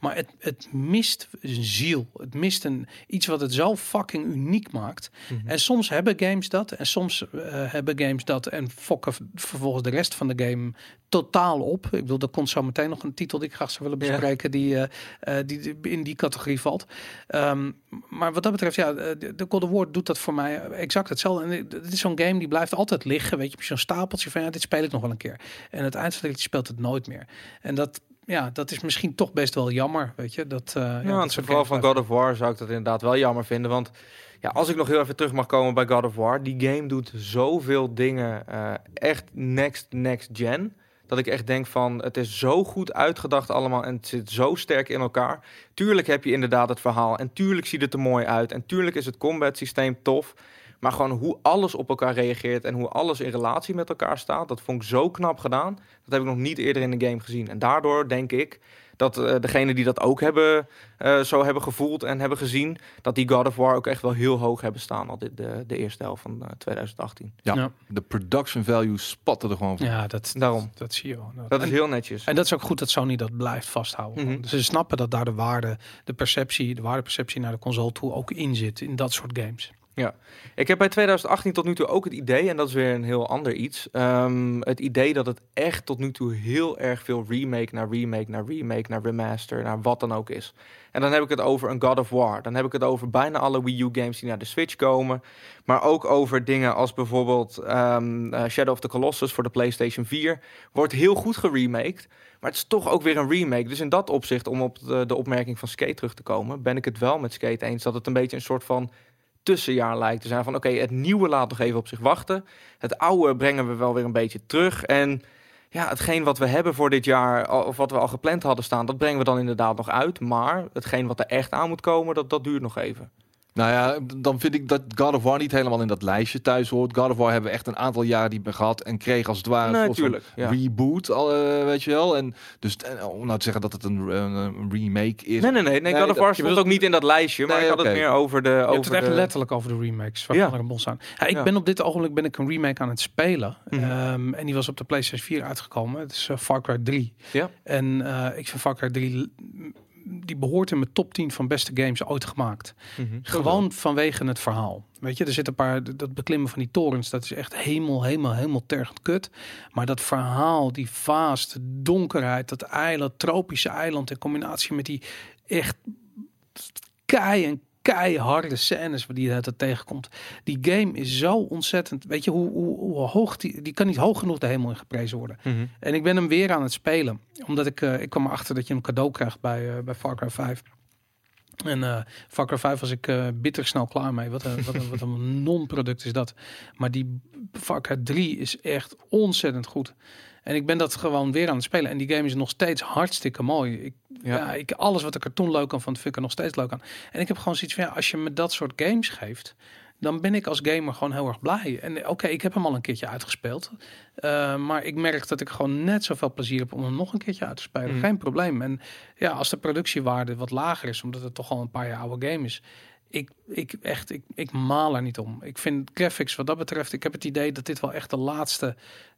Maar het, het mist een ziel. Het mist een, iets wat het zo fucking uniek maakt. Mhm. En soms hebben games dat. En soms eh, hebben games dat. En fokken vervolgens de rest van de game totaal op. Ik bedoel, er komt zo meteen nog een titel die ik graag zou willen Ja. bespreken. Die, eh, eh, die, die in die categorie valt. Ehm, maar wat dat betreft, ja, eh, de of War doet dat voor mij exact hetzelfde. En het is zo'n game die blijft altijd liggen. Weet je, zo'n stapeltje van ja, dit speel ik nog wel een keer. En het eindelijk speelt het nooit meer. En dat, ja, dat is misschien toch best wel jammer. Weet je, dat. ja, Ja, in het geval van. God of War zou ik dat inderdaad wel jammer vinden. Want ja, als ik nog heel even terug mag komen bij God of War. Die game doet zoveel dingen echt next, next gen. Dat ik echt denk van, het is zo goed uitgedacht allemaal en het zit zo sterk in elkaar. Tuurlijk heb je inderdaad het verhaal en tuurlijk ziet het er mooi uit. En tuurlijk is het combat systeem tof. Maar gewoon hoe alles op elkaar reageert en hoe alles in relatie met elkaar staat, dat vond ik zo knap gedaan. Dat heb ik nog niet eerder in de game gezien. En daardoor denk ik dat eh degenen die dat ook hebben, eh, zo hebben gevoeld en hebben gezien, dat die God of War ook echt wel heel hoog hebben staan al dit, de, de eerste helft van eh, 2018. Ja. Ja. De production value spatte er gewoon van. Ja, dat, Daarom. dat zie je wel. Dat is en, heel netjes. en dat is ook goed dat Sony dat blijft vasthouden. Mhm. Dus ze snappen dat daar de waarde, de perceptie, de waardeperceptie naar de console toe ook in zit in dat soort games. Ik heb bij 2018 tot nu toe ook het idee, en dat is weer een heel ander iets. ehm, het idee dat het echt tot nu toe heel erg veel remake naar remake naar remake naar remaster, naar wat dan ook is. En dan heb ik het over een God of War. Dan heb ik het over bijna alle Wii U games die naar de Switch komen. Maar ook over dingen als bijvoorbeeld ehm, eh, Shadow of the Colossus voor de PlayStation 4. Wordt heel goed geremaked. Maar het is toch ook weer een remake. Dus in dat opzicht, om op de, de opmerking van Skate terug te komen, ben ik het wel met Skate eens dat het een beetje een soort van tussenjaar lijkt te zijn. Van oké, het nieuwe laat nog even op zich wachten. Het oude brengen we wel weer een beetje terug. En ja, hetgeen wat we hebben voor dit jaar, of wat we al gepland hadden staan, dat brengen we dan inderdaad nog uit. Maar hetgeen wat er echt aan moet komen, dat, dat duurt nog even. Nou ja, dan vind ik dat God of War niet helemaal in dat lijstje thuis hoort. God of War hebben we echt een aantal jaar niet meer gehad en kreeg als het ware een. Ja. reboot, al, eh, weet je wel. En dus eh, om nou te zeggen dat het een, remake is. Nee, nee, nee. nee Nee, God of War je stond ook niet in dat lijstje. Maar Nee, ik had het meer over de... Je hebt over het echt de... letterlijk over de remakes van Ja. bos aan. Ja, ik Ja. ben op dit ogenblik ben ik een remake aan het spelen. Mhm. Ehm, en die was op de PlayStation 4 uitgekomen. Het is eh, Far Cry 3. Ja. En eh, ik vind Far Cry 3 l- die behoort in mijn top 10 van beste games ooit gemaakt. Mhm. Gewoon vanwege het verhaal. Weet je, er zitten een paar dat beklimmen van die torens, dat is echt hemel, hemel, helemaal tergend kut. Maar dat verhaal, die vaast, de donkerheid, dat eiland, tropische eiland in combinatie met die echt kei en keiharde scènes waar die het tegenkomt. Die game is zo ontzettend, weet je hoe, hoe, hoe hoog die, die kan niet hoog genoeg de hemel in geprezen worden. Mhm. En ik ben hem weer aan het spelen. Omdat ik, eh, ik kwam erachter dat je een cadeau krijgt bij, eh, bij Far Cry 5. En eh Far Cry 5 was ik bitter snel klaar mee. Wat een, wat een, wat een *laughs* non-product is dat. Maar die Far Cry 3 is echt ontzettend goed. En ik ben dat gewoon weer aan het spelen. En die game is nog steeds hartstikke mooi. Ik, Ja. ja. ik, alles wat ik er toen leuk aan vond, vind ik er nog steeds leuk aan. En ik heb gewoon zoiets van, ja, als je me dat soort games geeft... dan ben ik als gamer gewoon heel erg blij. En eh, oké, ik heb hem al een keertje uitgespeeld. Uh, maar ik merk dat ik gewoon net zoveel plezier heb om hem nog een keertje uit te spelen. Mm. Geen probleem. En ja, als de productiewaarde wat lager is, omdat het toch al een paar jaar oude game is. Ik, ik echt, ik, ik maal er niet om. Ik vind graphics wat dat betreft, ik heb het idee dat dit wel echt de laatste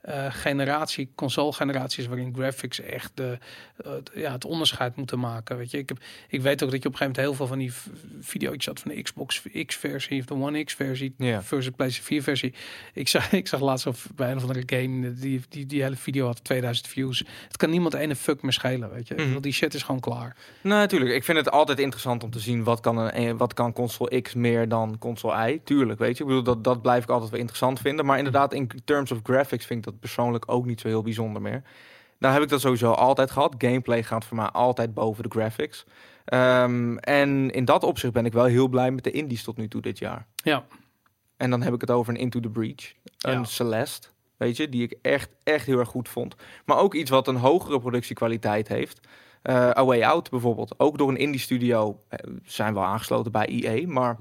uh, generatie, console generatie is waarin graphics echt de, uh, ja, het onderscheid moeten maken. Weet je, ik, heb, ik weet ook dat je op een gegeven moment heel veel van die video's had van de Xbox X versie of de One X versie Ja. versus PlayStation 4 versie. Ik zag, *laughs* ik zag laatst of bij een of andere game die, die, die hele video had 2000 views. Het kan niemand ene fuck meer schelen, weet je. Want Die shit is gewoon klaar. Nou, natuurlijk. Ik vind het altijd interessant om te zien wat kan, een, wat kan console X meer dan console Y. Tuurlijk, weet je. Ik bedoel, dat, dat blijf ik altijd wel interessant vinden. Maar inderdaad, in terms of graphics vind ik dat persoonlijk ook niet zo heel bijzonder meer. Nou heb ik dat sowieso altijd gehad. Gameplay gaat voor mij altijd boven de graphics. Um, en in dat opzicht ben ik wel heel blij met de indies tot nu toe dit jaar. Ja. En dan heb ik het over een Into the Breach, een Ja. Celeste. weet je, die ik echt, echt heel erg goed vond. Maar ook iets wat een hogere productiekwaliteit heeft. Eh A Way Out bijvoorbeeld. Ook door een indie studio eh, zijn we aangesloten bij EA. Maar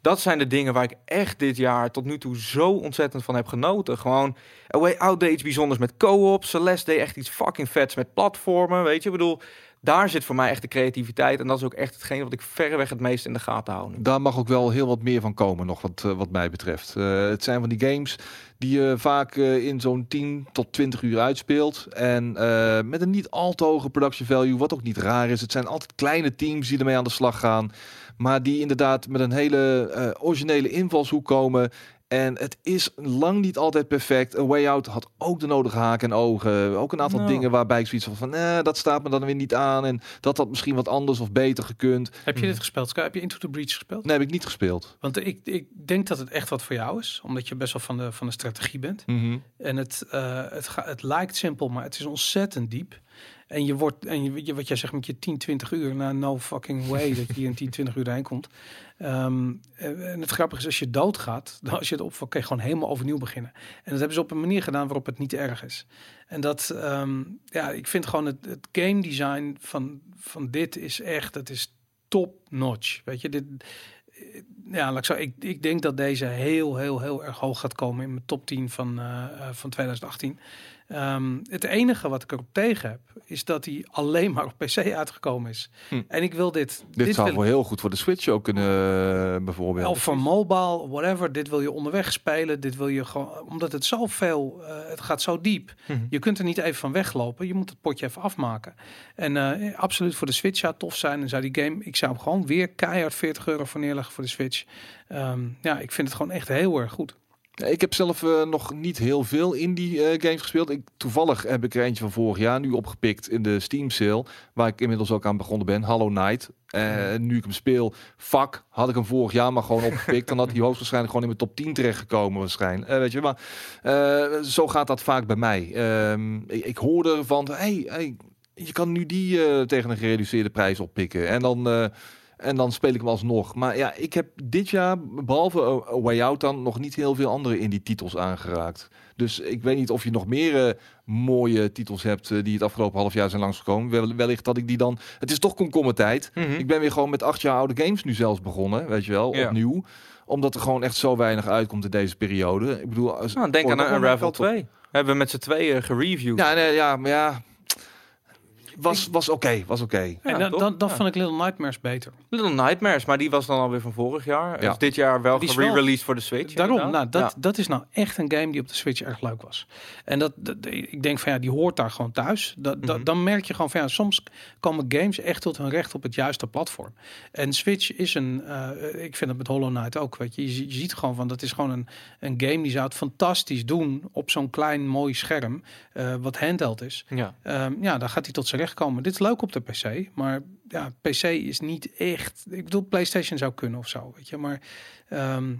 dat zijn de dingen waar ik echt dit jaar tot nu toe zo ontzettend van heb genoten. Gewoon A Way Out deed iets bijzonders met co-op. Celeste deed echt iets fucking vets met platformen. Weet je, ik bedoel, daar zit voor mij echt de creativiteit. En dat is ook echt hetgeen wat ik verreweg het meest in de gaten hou. Daar mag ook wel heel wat meer van komen, nog wat, eh, wat mij betreft. Eh, het zijn van die games die je vaak eh, in zo'n 10 tot 20 uur uitspeelt. En met een niet al te hoge production value, wat ook niet raar is. Het zijn altijd kleine teams die ermee aan de slag gaan. Maar die inderdaad met een hele originele invalshoek komen. En het is lang niet altijd perfect. A Way Out had ook de nodige haken en ogen. Ook een aantal Nou. dingen waarbij ik zoiets van... Eh, dat staat me dan weer niet aan. En dat had misschien wat anders of beter gekund. Heb je dit gespeeld? Sky? Heb je Into the Breach gespeeld? Nee, heb ik niet gespeeld. Want ik, ik denk dat het echt wat voor jou is, omdat je best wel van de, van de strategie bent. Mhm. En het, eh, het, ga, het lijkt simpel, maar het is ontzettend diep. En je wordt, en je, wat jij zegt met je 10, 20 uur, nou no fucking way dat je in 10, 20 uur heen komt. Ehm, en het grappige is, als je doodgaat, dan als je het kan je gewoon helemaal overnieuw beginnen. En dat hebben ze op een manier gedaan waarop het niet erg is. En dat, ehm, ja, ik vind gewoon het, het game design van, van dit is echt, het is top notch. Weet je, dit, ja, ik, zo, ik, ik denk dat deze heel, heel, heel erg hoog gaat komen in mijn top 10 van, eh, eh, van 2018. Ehm, het enige wat ik erop tegen heb, is dat hij alleen maar op PC uitgekomen is. Hm. En ik wil dit. Dit, zou wel heel goed voor de Switch ook kunnen, eh, bijvoorbeeld. of voor mobile, whatever. Dit wil je onderweg spelen. Dit wil je gewoon, omdat het zoveel, eh het gaat zo diep. Mhm. Je kunt er niet even van weglopen. Je moet het potje even afmaken. En eh, absoluut voor de Switch zou het tof zijn. En zou die game, ik zou hem gewoon weer keihard 40 euro voor neerleggen voor de Switch. Ehm, ja, ik vind het gewoon echt heel erg goed. Ik heb zelf eh, nog niet heel veel indie eh, games gespeeld. Ik, toevallig heb ik er eentje van vorig jaar nu opgepikt in de Steam sale. Waar ik inmiddels ook aan begonnen ben. Hollow Knight. Eh, Nu ik hem speel, fuck, had ik hem vorig jaar maar gewoon opgepikt. dan had hij hoogstwaarschijnlijk gewoon in mijn top 10 terechtgekomen waarschijnlijk. Eh, weet je, maar zo gaat dat vaak bij mij. Ehm, ik, ik hoorde van, hey, hey, je kan nu die tegen een gereduceerde prijs oppikken. En dan... en dan speel ik hem alsnog. Maar ja, ik heb dit jaar, behalve A- Way Out dan, nog niet heel veel andere indie titels aangeraakt. Dus ik weet niet of je nog meer eh, mooie titels hebt eh, die het afgelopen half jaar zijn langsgekomen. Wel, wellicht dat ik die dan... Het is toch komkommertijd. Mhm. Ik ben weer gewoon met acht jaar oude games nu zelfs begonnen, weet je wel, Ja. opnieuw. Omdat er gewoon echt zo weinig uitkomt in deze periode. Ik bedoel... Als, Nou, denk aan Unravel geld op- 2. Hebben we met z'n tweeën gereviewd. Ja, nee, ja, maar ja... Was, was oké, was oké. Ja, en dan, toch? dan, dan Ja. vond ik Little Nightmares beter. Little Nightmares, maar die was dan alweer van vorig jaar. Ja. Is dit jaar wel Die is wel- gere-released voor de Switch. Daarom, nou, dat, dat is nou echt een game die op de Switch erg leuk was. En dat, dat- ik denk van ja, die hoort daar gewoon thuis. Dat, dat- Mhm. dan merk je gewoon van ja, soms komen games echt tot hun recht op het juiste platform. En Switch is een, eh, ik vind het met Hollow Knight ook, weet je, je, zie- je ziet gewoon van dat is gewoon een, een game die zou het fantastisch doen op zo'n klein mooi scherm, eh, wat handheld is. Ja. Ehm, ja, dan gaat hij tot zijn recht komen. Dit is leuk op de PC, maar ja, PC is niet echt. Ik bedoel, PlayStation zou kunnen of zo, weet je, maar. ehm,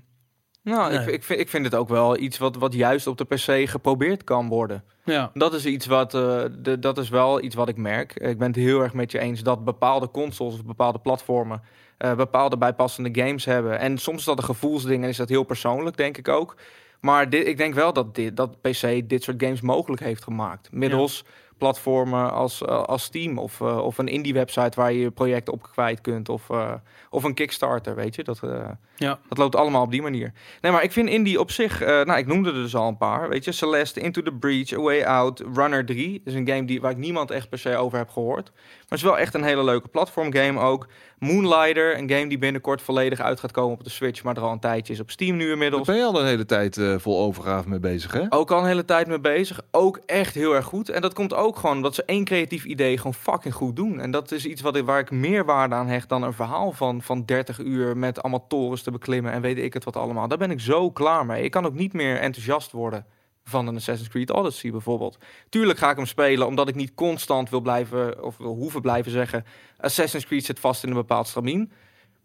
Nou, ik, Nee. ik, vind, ik vind het ook wel iets wat, wat juist op de PC geprobeerd kan worden. ja, Dat is iets wat, eh, de, dat is wel iets wat ik merk. Ik ben het heel erg met je eens dat bepaalde consoles of bepaalde platformen eh, bepaalde bijpassende games hebben. En soms is dat een gevoelsding en is dat heel persoonlijk, denk ik ook. Maar dit, ik denk wel dat, dit, dat PC dit soort games mogelijk heeft gemaakt. Middels platformen als, eh, als Steam of, eh, of een indie website waar je je project op kwijt kunt. Of, eh, of een Kickstarter, weet je. Dat, eh, ja. dat loopt allemaal op die manier. Nee, maar ik vind indie op zich... eh, nou, ik noemde er dus al een paar. Weet je, Celeste, Into the Breach, A Way Out, Runner 3. is een game die, waar ik niemand echt per se over heb gehoord. Maar het is wel echt een hele leuke platformgame ook. Moonlighter, een game die binnenkort volledig uit gaat komen op de Switch... maar er al een tijdje is op Steam nu Daar inmiddels. ben je al een hele tijd eh, vol overgave mee bezig, hè? Ook al een hele tijd mee bezig. Ook echt heel erg goed. En dat komt ook gewoon omdat ze één creatief idee gewoon fucking goed doen. En dat is iets wat ik, waar ik meer waarde aan hecht dan een verhaal van, van 30 uur met allemaal torens te beklimmen en weet ik het wat allemaal. Daar ben ik zo klaar mee. Ik kan ook niet meer enthousiast worden van een Assassin's Creed Odyssey bijvoorbeeld. Tuurlijk ga ik hem spelen omdat ik niet constant wil blijven of wil hoeven blijven zeggen Assassin's Creed zit vast in een bepaald stramien.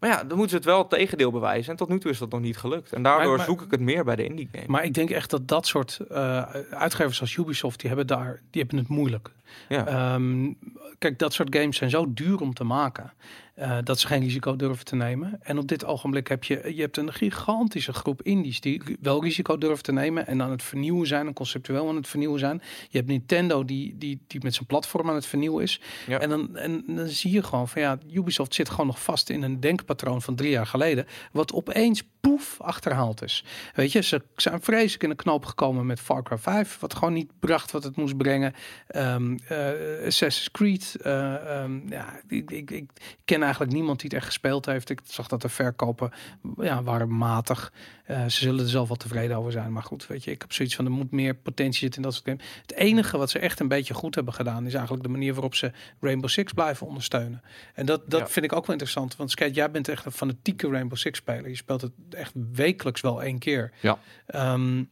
Maar ja, dan moeten ze het wel het tegendeel bewijzen. En tot nu toe is dat nog niet gelukt. En daardoor Maar- maar- zoek ik het meer bij de indie game. Maar ik denk echt dat dat soort eh, uitgevers als Ubisoft, die hebben daar, die hebben het moeilijk. Ja. Ehm, kijk, dat soort games zijn zo duur om te maken. eh, dat ze geen risico durven te nemen. En op dit ogenblik heb je, je hebt een gigantische groep indies die wel risico durven te nemen en aan het vernieuwen zijn en conceptueel aan het vernieuwen zijn. Je hebt Nintendo die, die, die met zijn platform aan het vernieuwen is. Ja. En, dan, en dan zie je gewoon van ja, Ubisoft zit gewoon nog vast in een denkpatroon van drie jaar geleden, wat opeens poef achterhaald is. Weet je, ze zijn vreselijk in de knoop gekomen met Far Cry 5, wat gewoon niet bracht wat het moest brengen. Ehm eh, Assassin's Creed, eh, ehm, ja, ik, ik, ik ken eigenlijk niemand die het echt gespeeld heeft. Ik zag dat de verkopen ja, waren matig. Eh, ze zullen er zelf wel tevreden over zijn. Maar goed, weet je, ik heb zoiets van er moet meer potentie zitten in dat soort games. Het enige wat ze echt een beetje goed hebben gedaan, is eigenlijk de manier waarop ze Rainbow Six blijven ondersteunen. En dat, dat Ja. vind ik ook wel interessant. Want Skate, jij bent echt een fanatieke Rainbow Six speler. Je speelt het echt wekelijks wel één keer. Ja. Ehm,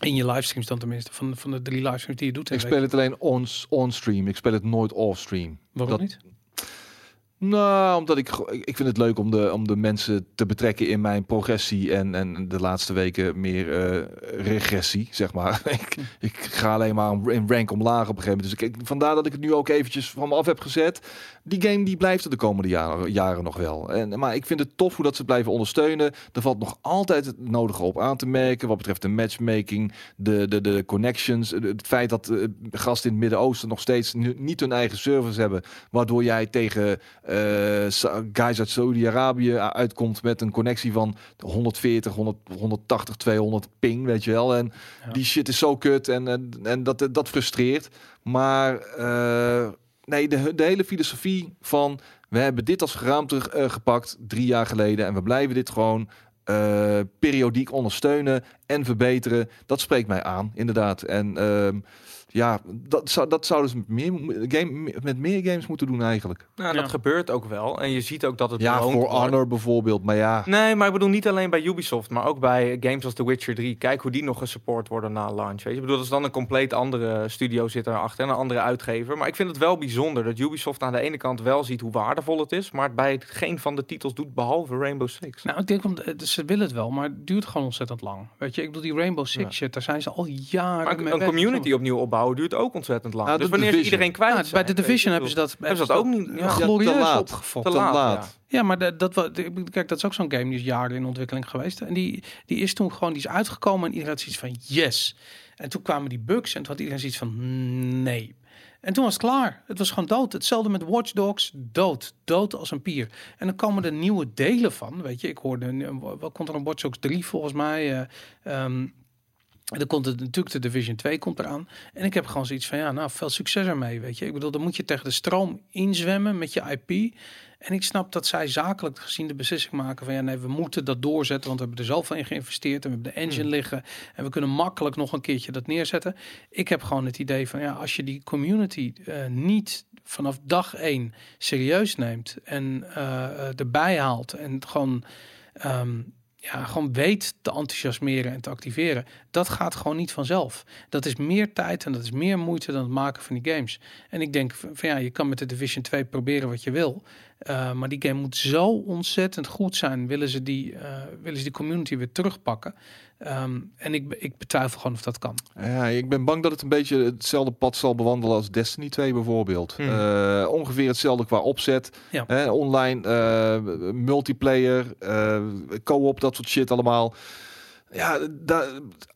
in je livestreams dan tenminste, van, van de drie livestreams die je doet. Ik speel week. het alleen on, on stream. Ik speel het nooit off stream. Waarom dat- niet? Nou, omdat ik, ik vind het leuk om de, om de mensen te betrekken in mijn progressie en, en de laatste weken meer eh, regressie, zeg maar. *laughs* ik, ik ga alleen maar in rank omlaag op een gegeven moment. Dus ik, vandaar dat ik het nu ook eventjes van me af heb gezet. Die game die blijft er de komende jaren, jaren nog wel. En, maar ik vind het tof hoe dat ze blijven ondersteunen. Er valt nog altijd het nodige op aan te merken wat betreft de matchmaking, de, de, de connections, het feit dat eh, gasten in het Midden-Oosten nog steeds niet hun eigen servers hebben, waardoor jij tegen eh, guys uit Saudi-Arabië uitkomt met een connectie van 140, 100, 180, 200 ping, weet je wel. En Ja. die shit is zo kut en, en, en dat, dat frustreert. Maar eh, nee, de, de hele filosofie van we hebben dit als geraamte eh, gepakt drie jaar geleden en we blijven dit gewoon eh, periodiek ondersteunen en verbeteren. Dat spreekt mij aan, inderdaad. En ehm, ja, dat zou, dat zouden ze met meer, game, met meer games moeten doen eigenlijk. Nou, Ja. dat gebeurt ook wel. En je ziet ook dat het Ja, voor wordt. Honor bijvoorbeeld. Maar ja, Nee, maar ik bedoel niet alleen bij Ubisoft, maar ook bij games als The Witcher 3. Kijk hoe die nog gesupport worden na launch. Weet je? Ik bedoel, dat is dan een compleet andere studio zit erachter en een andere uitgever. Maar ik vind het wel bijzonder dat Ubisoft aan de ene kant wel ziet hoe waardevol het is, maar het bij geen van de titels doet behalve Rainbow Six. Nou, ik denk, om, ze willen het wel, maar het duurt gewoon ontzettend lang. Weet je, ik bedoel, die Rainbow Six Ja. shit, daar zijn ze al jaren maar mee een community opnieuw opbouwen duurt ook ontzettend lang. Ja, dus wanneer Division. iedereen kwijt Ja, bij de Division hebben ze dat, hebben ze dat ook niet. Ja. Ja, glorieus te laat. opgefokt. Te te laat, ja. Ja, maar dat, dat, kijk, dat is ook zo'n game die is jaren in ontwikkeling geweest. En die, die is toen gewoon, die is uitgekomen en iedereen had zoiets van yes. En toen kwamen die bugs en toen had iedereen zoiets van nee. En toen was het klaar. Het was gewoon dood. Hetzelfde met Watch Dogs. Dood. Dood als een pier. En dan komen er nieuwe delen van. Weet je, ik hoorde, een- wat komt er een Watch Dogs 3 volgens mij. eh, ehm, en dan komt het natuurlijk de Division 2 komt eraan. En ik heb gewoon zoiets van ja, nou, veel succes ermee. Weet je, ik bedoel, dan moet je tegen de stroom inzwemmen met je IP. En ik snap dat zij zakelijk gezien de beslissing maken van ja, nee, we moeten dat doorzetten, want we hebben er zoveel in geïnvesteerd en we hebben de engine liggen en we kunnen makkelijk nog een keertje dat neerzetten. Ik heb gewoon het idee van ja, als je die community eh, niet vanaf dag één serieus neemt en eh, erbij haalt en gewoon ehm, ja, gewoon weet te enthousiasmeren en te activeren. Dat gaat gewoon niet vanzelf. Dat is meer tijd en dat is meer moeite dan het maken van die games. En ik denk van ja, je kan met de Division 2 proberen wat je wil. Uh, maar die game moet zo ontzettend goed zijn. Willen ze die, uh, willen ze die community weer terugpakken? Um, en ik, ik betwijfel gewoon of dat kan. Ja, ik ben bang dat het een beetje hetzelfde pad zal bewandelen als Destiny 2 bijvoorbeeld. Hmm. Uh, ongeveer hetzelfde qua opzet. Ja. Hè, online, multiplayer, co-op, dat soort shit allemaal. Ja,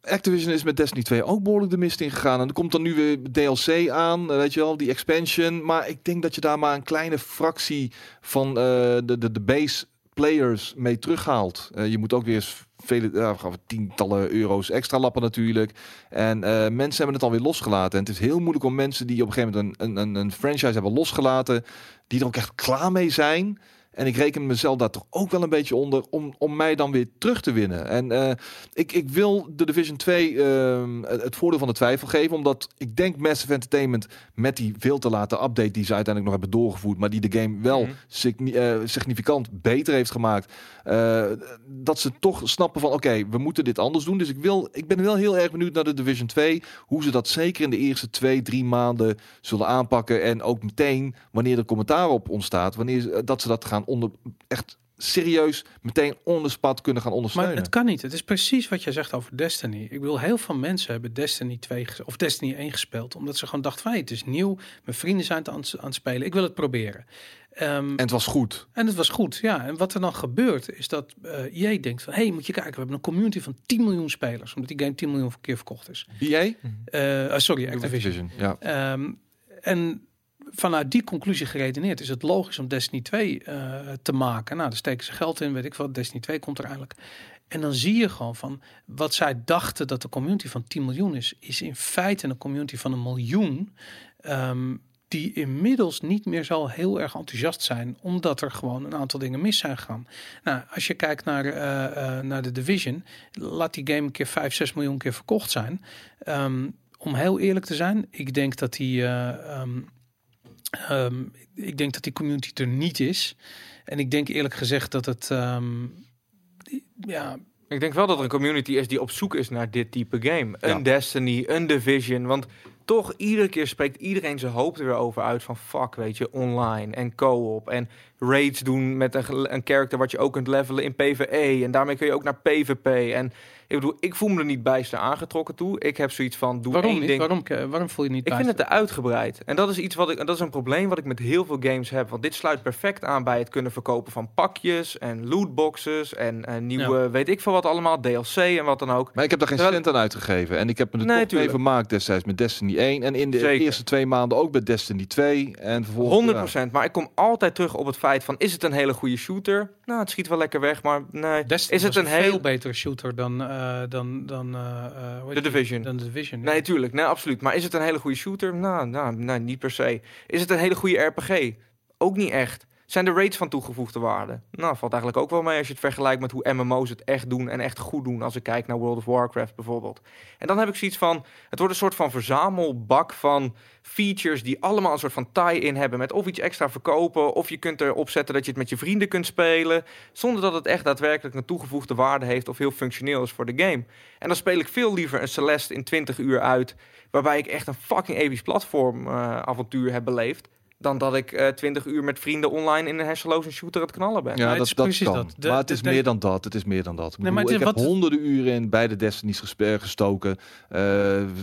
Activision is met Destiny 2 ook behoorlijk de mist in gegaan. En er komt dan nu weer DLC aan, weet je wel, die expansion. Maar ik denk dat je daar maar een kleine fractie van uh, de, de, de base players mee terughaalt. Uh, je moet ook weer vele, uh, tientallen euro's extra lappen natuurlijk. En mensen hebben het alweer losgelaten. En het is heel moeilijk om mensen die op een gegeven moment een, een, een franchise hebben losgelaten, die er ook echt klaar mee zijn. En ik reken mezelf daar toch ook wel een beetje onder om, om mij dan weer terug te winnen. En uh, ik, ik wil de Division 2 uh, het voordeel van de twijfel geven. Omdat ik denk Massive Entertainment met die veel te late update die ze uiteindelijk nog hebben doorgevoerd. Maar die de game wel Mhm. signi uh, significant beter heeft gemaakt. Uh, dat ze toch snappen van oké, okay, we moeten dit anders doen. Dus ik, wil, ik ben wel heel erg benieuwd naar de Division 2. Hoe ze dat zeker in de eerste twee, drie maanden zullen aanpakken. En ook meteen wanneer er commentaar op ontstaat. Wanneer dat ze dat gaan onder echt serieus meteen on the spot kunnen gaan Maar ondersteunen. het kan niet. Het is precies wat jij zegt over Destiny. Ik wil heel veel mensen hebben Destiny 2 ges- of Destiny 1 gespeeld. Omdat ze gewoon dachten hey, het is nieuw. Mijn vrienden zijn het aan, het- aan het spelen. Ik wil het proberen. Ehm, en het was goed. en het was goed, ja. En wat er dan gebeurt is dat eh EA denkt van... hé, hey, moet je kijken, we hebben een community van 10 miljoen spelers. Omdat die game 10 miljoen keer verkocht is. EA? Eh, oh, sorry, Activision. Activision. Ja. Ehm, en vanuit die conclusie geredeneerd is het logisch om Destiny 2 eh, te maken. Nou, daar steken ze geld in, weet ik wat. Destiny 2 komt er eigenlijk. En dan zie je gewoon van wat zij dachten dat de community van 10 miljoen is, is in feite een community van een miljoen. ehm, die inmiddels niet meer zo heel erg enthousiast zijn, omdat er gewoon een aantal dingen mis zijn gegaan. Nou, als je kijkt naar, eh, naar de Division, laat die game een keer 5, 6 miljoen keer verkocht zijn. Ehm, om heel eerlijk te zijn, ik denk dat die, eh, ehm, ehm, ik denk dat die community er niet is. En ik denk eerlijk gezegd dat het, ehm, die- ja, Ik denk wel dat er een community is die op zoek is naar dit type game. Een Ja. Destiny, een Division. Want toch, iedere keer spreekt iedereen zijn hoop er weer over uit van fuck, weet je, online en co-op. En raids doen met een, een character wat je ook kunt levelen in PvE. En daarmee kun je ook naar PvP. En ik bedoel, ik voel me er niet bijster aangetrokken toe. Ik heb zoiets van, doe waarom één niet? ding. Waarom, eh, waarom voel je niet Ik vind het te uitgebreid. En dat is iets wat ik. Dat is een probleem wat ik met heel veel games heb. Want dit sluit perfect aan bij het kunnen verkopen van pakjes en lootboxes en eh, nieuwe, weet ik veel wat allemaal, DLC en wat dan ook. Maar ik heb daar geen Terwijl- cent aan uitgegeven. En ik heb me er Nee, toch mee vermaakt destijds met Destiny 1. En in de Zeker. eerste twee maanden ook bij Destiny 2. En vervolgens... 100%. Maar ik kom altijd terug op het feit van: is het een hele goede shooter? Nou, het schiet wel lekker weg, maar nee. Destiny is het een veel heel. beter shooter dan, eh, dan, dan eh, eh, De die? Division. Dan Division. Nee, tuurlijk. Nee, absoluut. Maar is het een hele goede shooter? Nou, nou, nou, niet per se. Is het een hele goede RPG? Ook niet echt. Zijn de raids van toegevoegde waarde? Nou, valt eigenlijk ook wel mee als je het vergelijkt met hoe MMO's het echt doen en echt goed doen. Als ik kijk naar World of Warcraft bijvoorbeeld. En dan heb ik zoiets van: het wordt een soort van verzamelbak van features die allemaal een soort van tie-in hebben met of iets extra verkopen, of je kunt erop zetten dat je het met je vrienden kunt spelen, zonder dat het echt daadwerkelijk een toegevoegde waarde heeft of heel functioneel is voor de game. En dan speel ik veel liever een Celeste in 20 uur uit, waarbij ik echt een fucking episch platform eh, avontuur heb beleefd, dan dat ik eh 20 uur met vrienden online in een hersenloze shooter aan het knallen ben. Ja, dat, is dat precies kan. dat. De- maar het de- is de- meer dan dat. Het is meer dan dat. Ik, Nee, bedoel, heb honderden uren in beide Destiny's gespe- gestoken. Eh,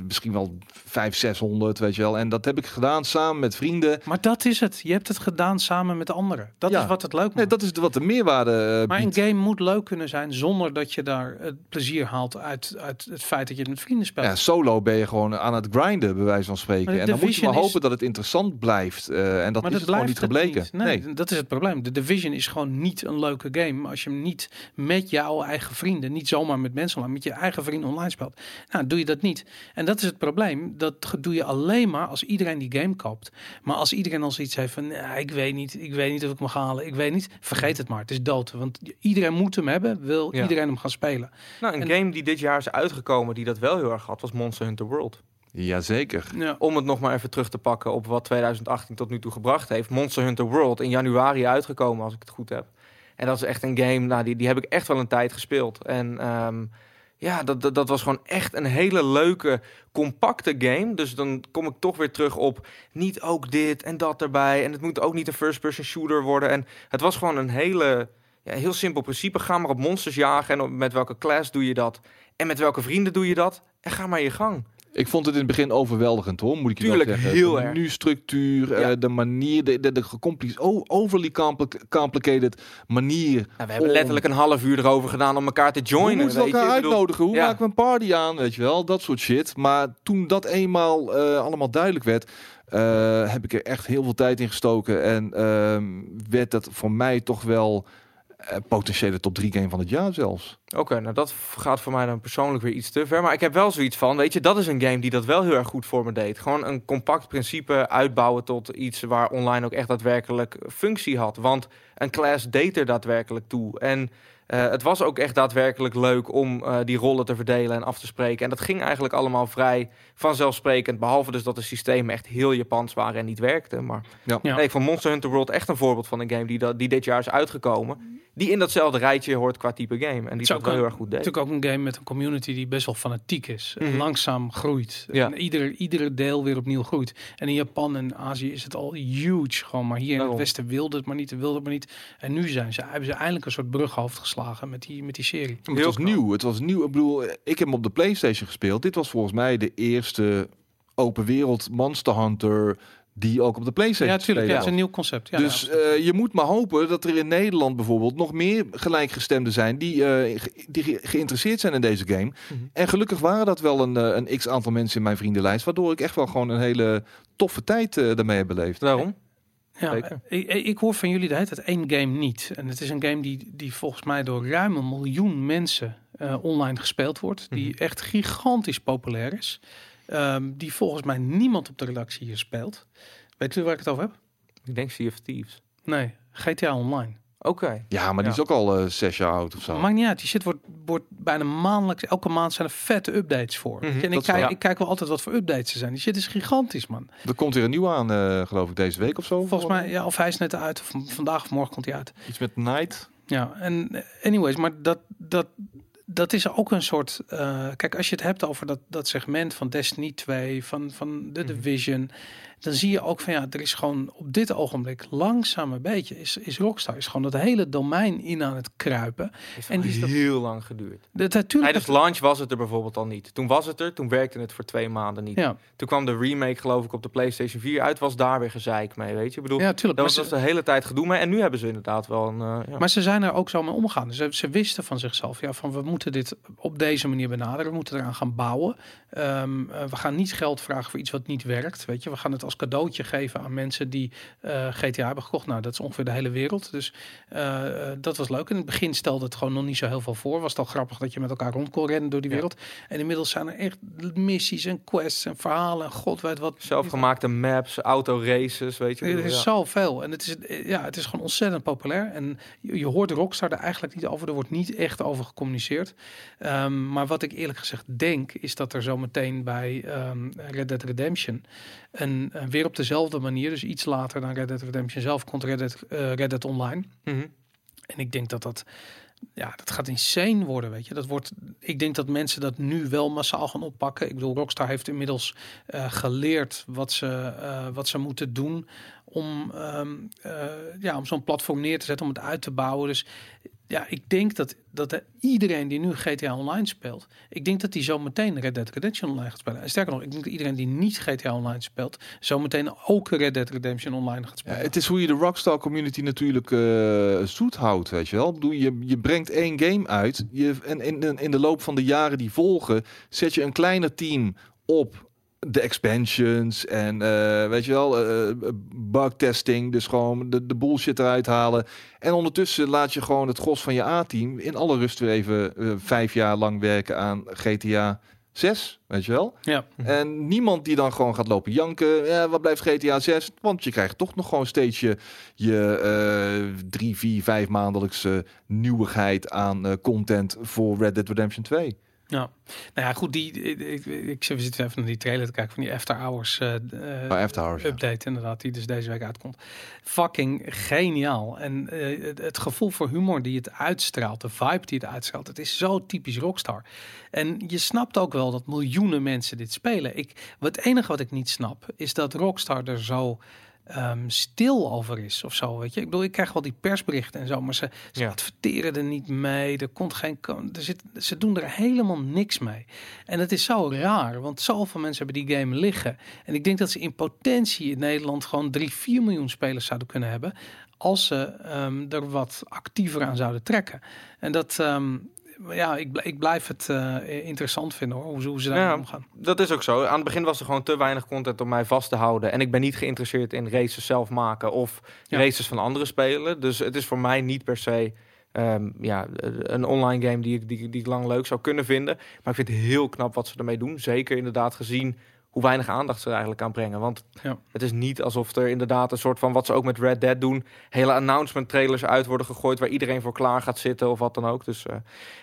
misschien wel 500, 600, weet je wel. En dat heb ik gedaan samen met vrienden. Maar dat is het. Je hebt het gedaan samen met anderen. Dat Ja. is wat het leuk maakt. Nee, dat is de- wat de meerwaarde eh, maar een game moet leuk kunnen zijn zonder dat je daar het plezier haalt uit, uit het feit dat je het met vrienden speelt. Ja, solo ben je gewoon aan het grinden, bij wijze van spreken. En dan moet je maar is- hopen dat het interessant blijft. Eh, en dat maar is dat gewoon niet gebleken. niet. Nee, dat is het probleem. De Division is gewoon niet een leuke game als je hem niet met jouw eigen vrienden, niet zomaar met mensen, maar met je eigen vrienden online speelt. Nou, doe je dat niet. En dat is het probleem. Dat doe je alleen maar als iedereen die game koopt. Maar als iedereen al zoiets heeft van, "Ja, ik weet niet, ik weet niet of ik mag halen, ik weet niet, vergeet het maar. Het is dood. Want iedereen moet hem hebben, wil Ja. iedereen hem gaan spelen. Nou, een En- game die dit jaar is uitgekomen die dat wel heel erg had, was Monster Hunter World. Jazeker. Ja. om het nog maar even terug te pakken op wat 2018 tot nu toe gebracht heeft. Monster Hunter World in januari uitgekomen, als ik het goed heb. En dat is echt een game, nou, die, die heb ik echt wel een tijd gespeeld. En ehm, ja, dat, dat, dat was gewoon echt een hele leuke, compacte game. Dus dan kom ik toch weer terug op niet ook dit en dat erbij. En het moet ook niet een first-person shooter worden. En het was gewoon een hele, ja, heel simpel principe. Ga maar op monsters jagen en op, met welke class doe je dat. En met welke vrienden doe je dat. En ga maar je gang. Ik vond het in het begin overweldigend hoor, moet ik je Tuurlijk, wel zeggen. heel de erg. menustructuur, eh, Ja. de manier, de, de, de gecomplice- oh, overly compli- complicated manier. Nou, we hebben om- letterlijk een half uur erover gedaan om elkaar te Hoe joinen. moeten we weet je? elkaar Ik bedoel- uitnodigen? Hoe ja. maken we een party aan? Weet je wel, dat soort shit. Maar toen dat eenmaal eh, allemaal duidelijk werd, eh, heb ik er echt heel veel tijd in gestoken. En ehm, werd dat voor mij toch wel eh, potentiële top 3 game van het jaar zelfs. Oké, nou dat gaat voor mij dan persoonlijk weer iets te ver. Maar ik heb wel zoiets van, weet je, dat is een game die dat wel heel erg goed voor me deed. Gewoon een compact principe uitbouwen tot iets waar online ook echt daadwerkelijk functie had. Want een class deed er daadwerkelijk toe. En eh, het was ook echt daadwerkelijk leuk om eh, die rollen te verdelen en af te spreken. En dat ging eigenlijk allemaal vrij vanzelfsprekend. Behalve dus dat de systemen echt heel Japans waren en niet werkten. Maar Ja. Ja. nee, ik vond Monster Hunter World echt een voorbeeld van een game die, dat, die dit jaar is uitgekomen. Die in datzelfde rijtje hoort qua type game. En die Zou dat wel ook heel erg goed deed. Natuurlijk ook een game met een community die best wel fanatiek is. En Mhm. langzaam groeit. Ja. En ieder, iedere deel weer opnieuw groeit. En in Japan en Azië is het al huge. Gewoon, maar hier in het Westen wilde het maar niet, wilde het maar niet. En nu zijn ze, hebben ze eindelijk een soort brughoofd geslagen met die, met die serie. Maar het Heel was nieuw. Het was nieuw. Ik bedoel, ik heb hem op de PlayStation gespeeld. Dit was volgens mij de eerste open wereld Monster Hunter die ook op de PlayStation Ja, natuurlijk. Ja, het is een nieuw concept. Ja, dus ja. eh, je moet maar hopen dat er in Nederland bijvoorbeeld nog meer gelijkgestemden zijn die, eh, ge- die ge- geïnteresseerd zijn in deze game. Mhm. En gelukkig waren dat wel een, eh, een x aantal mensen in mijn vriendenlijst, waardoor ik echt wel gewoon een hele toffe tijd eh, daarmee heb beleefd. Daarom. Ja, ik, ik hoor van jullie de hele tijd één game niet. En het is een game die, die volgens mij door ruim een miljoen mensen eh, online gespeeld wordt. Die Mhm. echt gigantisch populair is. Ehm, die volgens mij niemand op de redactie hier speelt. Weet jullie waar ik het over heb? Ik denk Sea of Thieves. Nee, GTA Online. Oké. Ja, maar die Ja. is ook al eh, zes jaar oud of zo. Maakt niet uit. Die shit wordt, wordt bijna maandelijks, elke maand zijn er vette updates voor. Mhm, en ik, kijk, ja. ik kijk wel altijd wat voor updates er zijn. Die shit is gigantisch, man. Er komt weer een nieuw aan, eh, geloof ik, deze week of zo. Volgens mij, ja, of hij is net uit, of vandaag of morgen komt hij uit. Iets met Night. Ja, en anyways, maar dat, dat, dat is ook een soort. eh, kijk, als je het hebt over dat, dat segment van Destiny 2, van, van The Mhm. Division, dan zie je ook van ja, er is gewoon op dit ogenblik langzaam een beetje, is, is Rockstar is gewoon dat hele domein in aan het kruipen. Heeft En die is dat- heel lang geduurd. Dat, natuurlijk. Tijdens launch was het er bijvoorbeeld al niet. Toen was het er, toen werkte het voor twee maanden niet. ja, Toen kwam de remake geloof ik op de PlayStation 4 uit, was daar weer gezeik mee, weet je. Ik bedoel, ja, tuurlijk. dat was, ze, was de hele tijd gedoe mee. En nu hebben ze inderdaad wel een... eh, ja. maar ze zijn er ook zo mee omgegaan. Ze, ze wisten van zichzelf, ja, van we moeten dit op deze manier benaderen. We moeten eraan gaan bouwen. Ehm, eh, we gaan niet geld vragen voor iets wat niet werkt. Weet je, we gaan het als cadeautje geven aan mensen die eh, GTA hebben gekocht. Nou, dat is ongeveer de hele wereld. Dus eh, eh, dat was leuk. In het begin stelde het gewoon nog niet zo heel veel voor. Was het al grappig dat je met elkaar rond kon rennen door die Ja. wereld. En inmiddels zijn er echt missies en quests en verhalen. En god weet wat. Zelfgemaakte maps, autoraces, weet je. Er is ja. zoveel. En het is, ja, het is gewoon ontzettend populair. En je, je hoort Rockstar er eigenlijk niet over. Er wordt niet echt over gecommuniceerd. Ehm, maar wat ik eerlijk gezegd denk, is dat er zo meteen bij ehm, Red Dead Redemption... En, en weer op dezelfde manier, dus iets later dan Red Dead Redemption zelf, komt Red Dead, eh, Red Dead Online. Mhm. En ik denk dat dat, ja, dat gaat insane worden, weet je. Dat wordt, ik denk dat mensen dat nu wel massaal gaan oppakken. Ik bedoel, Rockstar heeft inmiddels eh, geleerd wat ze, eh, wat ze moeten doen om, ehm, eh, ja, om zo'n platform neer te zetten, om het uit te bouwen. Dus ja, ik denk dat, dat er iedereen die nu GTA Online speelt, ik denk dat die zo meteen Red Dead Redemption Online gaat spelen. En sterker nog, ik denk dat iedereen die niet GTA Online speelt, zo meteen ook Red Dead Redemption Online gaat Ja, spelen. het is hoe je de Rockstar community natuurlijk eh, zoet houdt, weet je wel. Je, je brengt één game uit je, en in de loop van de jaren die volgen zet je een kleiner team op de expansions en eh, weet je wel, eh bugtesting, dus gewoon de, de bullshit eruit halen. En ondertussen laat je gewoon het gros van je A-team in alle rust weer even vijf jaar lang werken aan GTA 6, weet je wel. ja. En niemand die dan gewoon gaat lopen janken. Ja, wat blijft GTA 6? Want je krijgt toch nog gewoon steeds je, je drie, vier, vijf maandelijkse nieuwigheid aan content voor Red Dead Redemption 2. Ja, nou ja, goed, die, ik, ik, ik we zitten even naar die trailer te kijken van die After Hours Maar After Hours, ja. update inderdaad, die dus deze week uitkomt. Fucking geniaal. En eh, het, het gevoel voor humor die het uitstraalt, de vibe die het uitstraalt, het is zo typisch Rockstar. En je snapt ook wel dat miljoenen mensen dit spelen. Ik, wat het enige wat ik niet snap, is dat Rockstar er zo ehm, stil over is of zo, weet je. Ik bedoel, ik krijg wel die persberichten en zo, maar ze, ze Ja. adverteren er niet mee. Er komt geen, er zit, ze doen er helemaal niks mee. En het is zo raar, want zoveel mensen hebben die game liggen. En ik denk dat ze in potentie in Nederland gewoon 3, 4 miljoen spelers zouden kunnen hebben. Als ze ehm, er wat actiever aan zouden trekken. En dat, ehm, ja, ik, ik blijf het eh, interessant vinden hoor, hoe, ze- hoe ze daar Ja. omgaan. Dat is ook zo. Aan het begin was er gewoon te weinig content om mij vast te houden. En ik ben niet geïnteresseerd in races zelf maken of Ja. races van anderen spelen. Dus het is voor mij niet per se ehm, ja, een online game die ik, die, die ik lang leuk zou kunnen vinden. Maar ik vind het heel knap wat ze ermee doen. Zeker inderdaad gezien hoe weinig aandacht ze er eigenlijk aan brengen. Want Ja. het is niet alsof er inderdaad een soort van wat ze ook met Red Dead doen. Hele announcement trailers uit worden gegooid waar iedereen voor klaar gaat zitten of wat dan ook. Dus eh,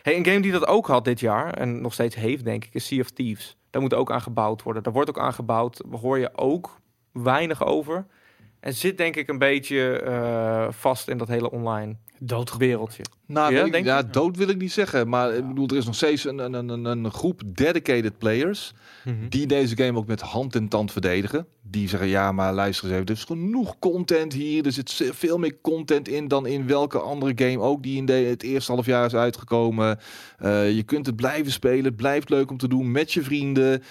hey, een game die dat ook had dit jaar en nog steeds heeft denk ik is Sea of Thieves. Daar moet ook aan gebouwd worden. Daar wordt ook aan gebouwd. Daar hoor je ook weinig over. En zit denk ik een beetje eh, vast in dat hele online Dood. wereldje. Nou, Ja, ik- denk ja, dood wil ik niet zeggen. Maar ik bedoel, er is nog steeds een, een, een, een groep dedicated players die deze game ook met hand en tand verdedigen. Die zeggen, ja, maar luister eens even, er is genoeg content hier. Er zit veel meer content in dan in welke andere game ook die in de, het eerste half jaar is uitgekomen. Eh, je kunt het blijven spelen, het blijft leuk om te doen met je vrienden.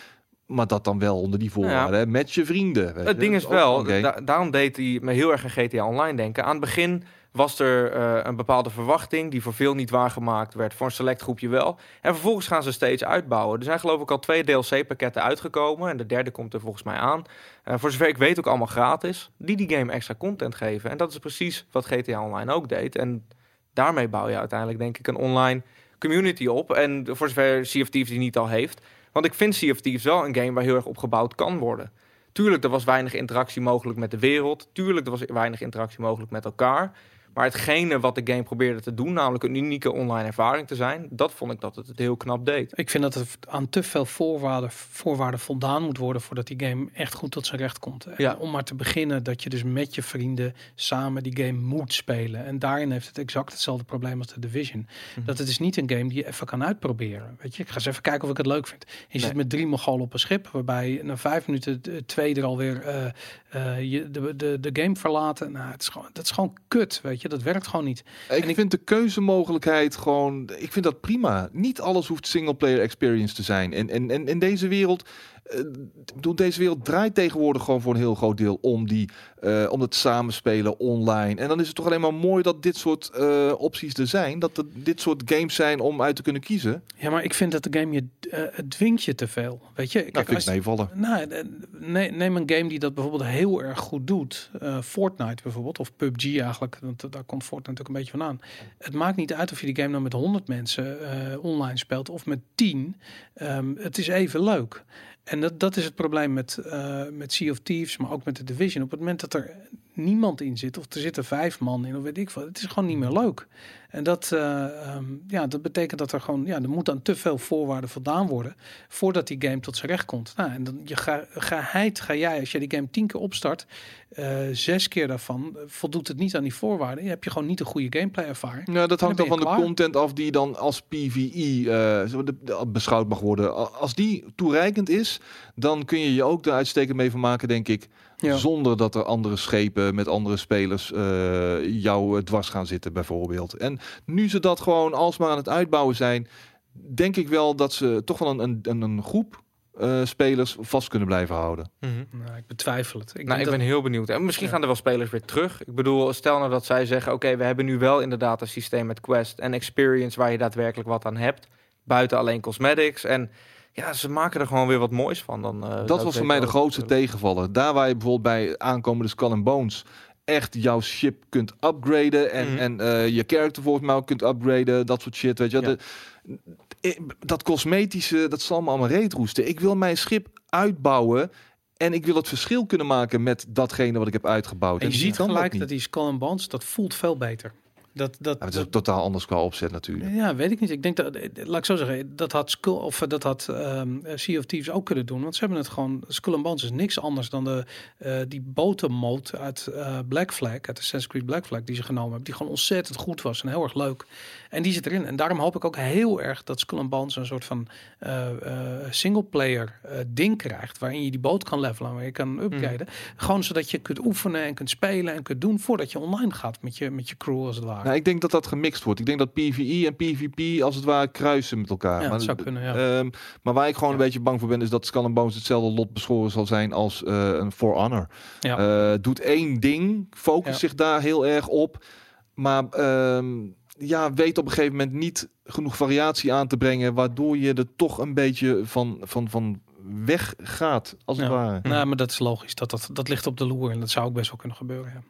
Maar dat dan wel onder die voorwaarden, hè, met je vrienden. weet Het ding is wel, da- daarom deed hij me heel erg aan GTA Online denken. Aan het begin was er eh, een bepaalde verwachting die voor veel niet waargemaakt werd, voor een select groepje wel. En vervolgens gaan ze steeds uitbouwen. Er zijn geloof ik al twee DLC-pakketten uitgekomen en de derde komt er volgens mij aan. Eh, voor zover ik weet ook allemaal gratis, die die game extra content geven. En dat is precies wat GTA Online ook deed. En daarmee bouw je uiteindelijk denk ik een online community op. En voor zover Thieves die niet al heeft. Want ik vind Sea of Thieves wel een game waar heel erg op gebouwd kan worden. Tuurlijk, er was weinig interactie mogelijk met de wereld. Tuurlijk, er was weinig interactie mogelijk met elkaar. Maar hetgene wat de game probeerde te doen, namelijk een unieke online ervaring te zijn, dat vond ik dat het het heel knap deed. Ik vind dat er aan te veel voorwaarden, voorwaarden voldaan moet worden voordat die game echt goed tot zijn recht komt. En Ja. Om maar te beginnen dat je dus met je vrienden samen die game moet spelen. En daarin heeft het exact hetzelfde probleem als de Division. Mhm. Dat het is niet een game die je even kan uitproberen. Weet je, ik ga eens even kijken of ik het leuk vind. Je zit met drie Mongolen op een schip, waarbij na vijf minuten twee er alweer eh, je de, de, de game verlaten. Nou, het is gewoon, dat is gewoon kut, weet je. Dat werkt gewoon niet. Ik En ik- vind de keuzemogelijkheid gewoon, ik vind dat prima. Niet alles hoeft single player experience te zijn. En, en, en in deze wereld, bedoel, deze wereld draait tegenwoordig gewoon voor een heel groot deel om die, eh, om het samenspelen online. En dan is het toch alleen maar mooi dat dit soort eh, opties er zijn. Dat er dit soort games zijn om uit te kunnen kiezen. Ja, maar ik vind dat de game je het dwingt je te veel. Weet je, Nou, Kijk, vind als- ik meevallen. Nou, eh, ne- neem een game die dat bijvoorbeeld heel erg goed doet. Fortnite bijvoorbeeld, of PUBG eigenlijk. Want daar komt Fortnite ook een beetje vandaan. Het maakt niet uit of je die game nou met 100 mensen online speelt of met 10. Ehm, het is even leuk. En dat, dat is het probleem met, eh, met Sea of Thieves, maar ook met de Division. Op het moment dat er niemand in zit, of er zitten vijf man in, of weet ik wat, het is gewoon niet meer leuk. En dat, eh, ehm, ja, dat betekent dat er gewoon, ja, er moet aan te veel voorwaarden voldaan worden voordat die game tot zijn recht komt. Nou, en dan je ga, geheid ga jij, als je die game tien keer opstart, eh, zes keer daarvan eh, voldoet het niet aan die voorwaarden. Je hebt je gewoon niet een goede gameplay ervaring. Nou, dat hangt dan van de content af die dan als PvE zo de- de- beschouwd mag worden. Als die toereikend is, dan kun je je ook er uitstekend mee vermaken, denk ik. Ja. Zonder dat er andere schepen met andere spelers eh, jou eh, dwars gaan zitten, bijvoorbeeld. En nu ze dat gewoon alsmaar aan het uitbouwen zijn, denk ik wel dat ze toch wel een, een, een, groep eh, spelers vast kunnen blijven houden. Nou, ik betwijfel het. Ik nou, ik dat- ben heel benieuwd. En misschien Ja. gaan er wel spelers weer terug. Ik bedoel, stel nou dat zij zeggen: Oké, we hebben nu wel inderdaad een systeem met Quest en Experience waar je daadwerkelijk wat aan hebt. Buiten alleen cosmetics. En ja, ze maken er gewoon weer wat moois van. Dan, eh, dat was voor mij de grootste tegenvaller. Daar waar je bijvoorbeeld bij aankomende Skull and Bones echt jouw ship kunt upgraden en, Mhm. en eh, je character volgens mij ook kunt upgraden, dat soort shit, weet je. Ja. De- eh, dat cosmetische, dat zal me allemaal reet roesten. Ik wil mijn schip uitbouwen en ik wil het verschil kunnen maken met datgene wat ik heb uitgebouwd. En je die ziet gelijk niet. dat die Skull and Bones, dat voelt veel beter. Dat, dat, Ja, het dat- is totaal anders qua opzet natuurlijk. Ja, weet ik niet. Ik denk dat, eh, laat ik zo zeggen, dat had Skull of eh, dat had ehm Sea of Thieves ook kunnen doen, want ze hebben het gewoon. Skull and Bones is niks anders dan de eh, die botenmode uit eh, Black Flag, uit Assassin's Creed Black Flag, die ze genomen hebben, die gewoon ontzettend goed was en heel erg leuk. En die zit erin. En daarom hoop ik ook heel erg dat Skull and Bones een soort van eh single player ding krijgt, waarin je die boot kan levelen, waar je kan upgraden, gewoon zodat je kunt oefenen en kunt spelen en kunt doen voordat je online gaat met je met je crew als het ware. Nou, ik denk dat dat gemixt wordt. Ik denk dat PvE en PvP als het ware kruisen met elkaar. Ja, maar, dat zou kunnen, ja. ehm, maar waar ik gewoon Ja. een beetje bang voor ben, is dat Skull Bones hetzelfde lot beschoren zal zijn als eh, een For Honor. Ja. Eh, doet één ding, focus Ja. zich daar heel erg op. Maar ehm, ja, weet op een gegeven moment niet genoeg variatie aan te brengen, waardoor je er toch een beetje van, van, van weg gaat, als het Ja. ware. Nou, maar dat is logisch. Dat, dat, dat ligt op de loer en dat zou ook best wel kunnen gebeuren. Ja.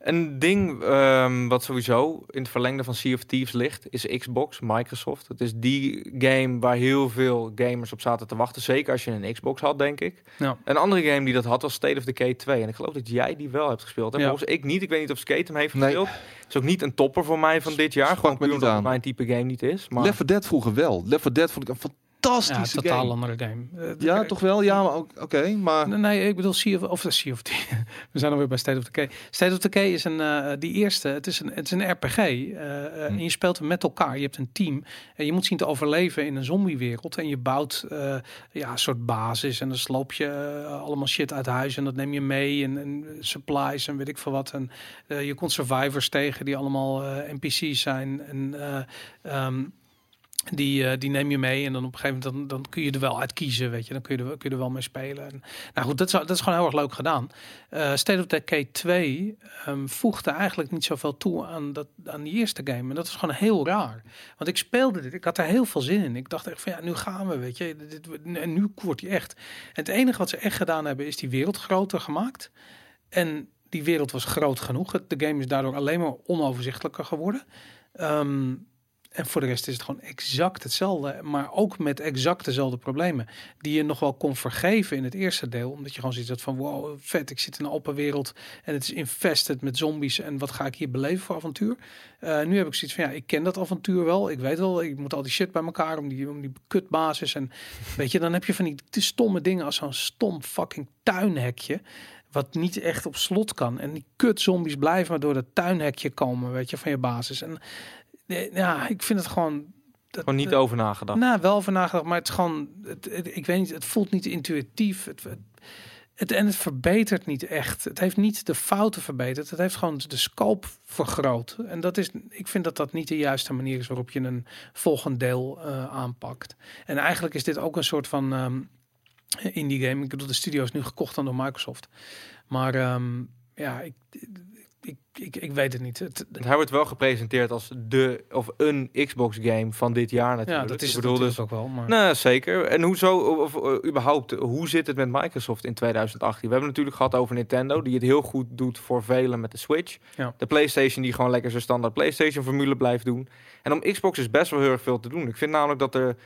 Een ding ehm, wat sowieso in het verlengde van Sea of Thieves ligt, is Xbox, Microsoft. Het is die game waar heel veel gamers op zaten te wachten. Zeker als je een Xbox had, denk ik. Ja. Een andere game die dat had was State of Decay 2. En ik geloof dat jij die wel hebt gespeeld. En Ja. volgens ik niet. Ik weet niet of Skate hem heeft Nee. gespeeld. is ook niet een topper voor mij van dit jaar. Gewoon puur niet omdat het mijn type game niet is. Maar Left 4 Dead vroeger wel. Left 4 Dead vond ik een fantastische totaal game. andere game. Eh, Ja, de- toch wel? Ja, maar ook- oké. maar Nee, nee, ik bedoel Sea of, of de Sea of. *laughs* We zijn alweer bij State of Decay. State of Decay is een, eh, die eerste, het is een, het is een RPG. eh, eh, Hm. En je speelt met elkaar. Je hebt een team. En je moet zien te overleven in een zombiewereld. En je bouwt eh, ja, een soort basis. En dan sloop je eh, allemaal shit uit huis. En dat neem je mee. En, en supplies en weet ik veel wat. En eh, je komt survivors tegen die allemaal eh, NPC's zijn. En eh, ehm, die, eh, die neem je mee en dan op een gegeven moment dan, dan kun je er wel uit kiezen, weet je. Dan kun je er, kun je er wel mee spelen. En, nou goed, dat is, dat is gewoon heel erg leuk gedaan. Eh State of Decay 2 ehm, voegde eigenlijk niet zoveel toe aan, dat, aan die eerste game. En dat is gewoon heel raar. Want ik speelde dit, ik had er heel veel zin in. Ik dacht echt van ja, nu gaan we, weet je. Dit, en nu wordt die echt. Het enige wat ze echt gedaan hebben is die wereld groter gemaakt. En die wereld was groot genoeg. De game is daardoor alleen maar onoverzichtelijker geworden. Ehm, en voor de rest is het gewoon exact hetzelfde, maar ook met exact dezelfde problemen. Die je nog wel kon vergeven in het eerste deel. Omdat je gewoon ziet dat van wow, vet, ik zit in een open wereld en het is infested met zombies. En wat ga ik hier beleven voor avontuur? Eh, nu heb ik zoiets van ja, ik ken dat avontuur wel. Ik weet wel, ik moet al die shit bij elkaar om die, om die kutbasis. En *laughs* weet je, dan heb je van die stomme dingen als zo'n stom fucking tuinhekje. Wat niet echt op slot kan. En die kut zombies blijven maar door dat tuinhekje komen, weet je, van je basis. En ja, ik vind het gewoon. Dat, Gewoon niet over nagedacht. nou, wel over nagedacht, maar het is gewoon, het, het- ik weet niet, het voelt niet intuïtief. Het, het, het- en het verbetert niet echt. Het heeft niet de fouten verbeterd. Het heeft gewoon de scope vergroot. En dat is, ik vind dat dat niet de juiste manier is waarop je een volgend deel eh, aanpakt. En eigenlijk is dit ook een soort van ehm, indie game. Ik bedoel, de studio is nu gekocht dan door Microsoft. Maar ehm, ja, ik, ik, ik, ik weet het niet. Het, Hij wordt wel gepresenteerd als de of een Xbox game van dit jaar ja, natuurlijk. dat is ik het bedoel dus. ook wel. Maar... Nou, zeker. En hoezo, of, of, überhaupt, hoe zit het met Microsoft in 2018? We hebben natuurlijk gehad over Nintendo, die het heel goed doet voor velen met de Switch. Ja. De PlayStation, die gewoon lekker zijn standaard PlayStation-formule blijft doen. En om Xbox is best wel heel erg veel te doen. Ik vind namelijk dat er.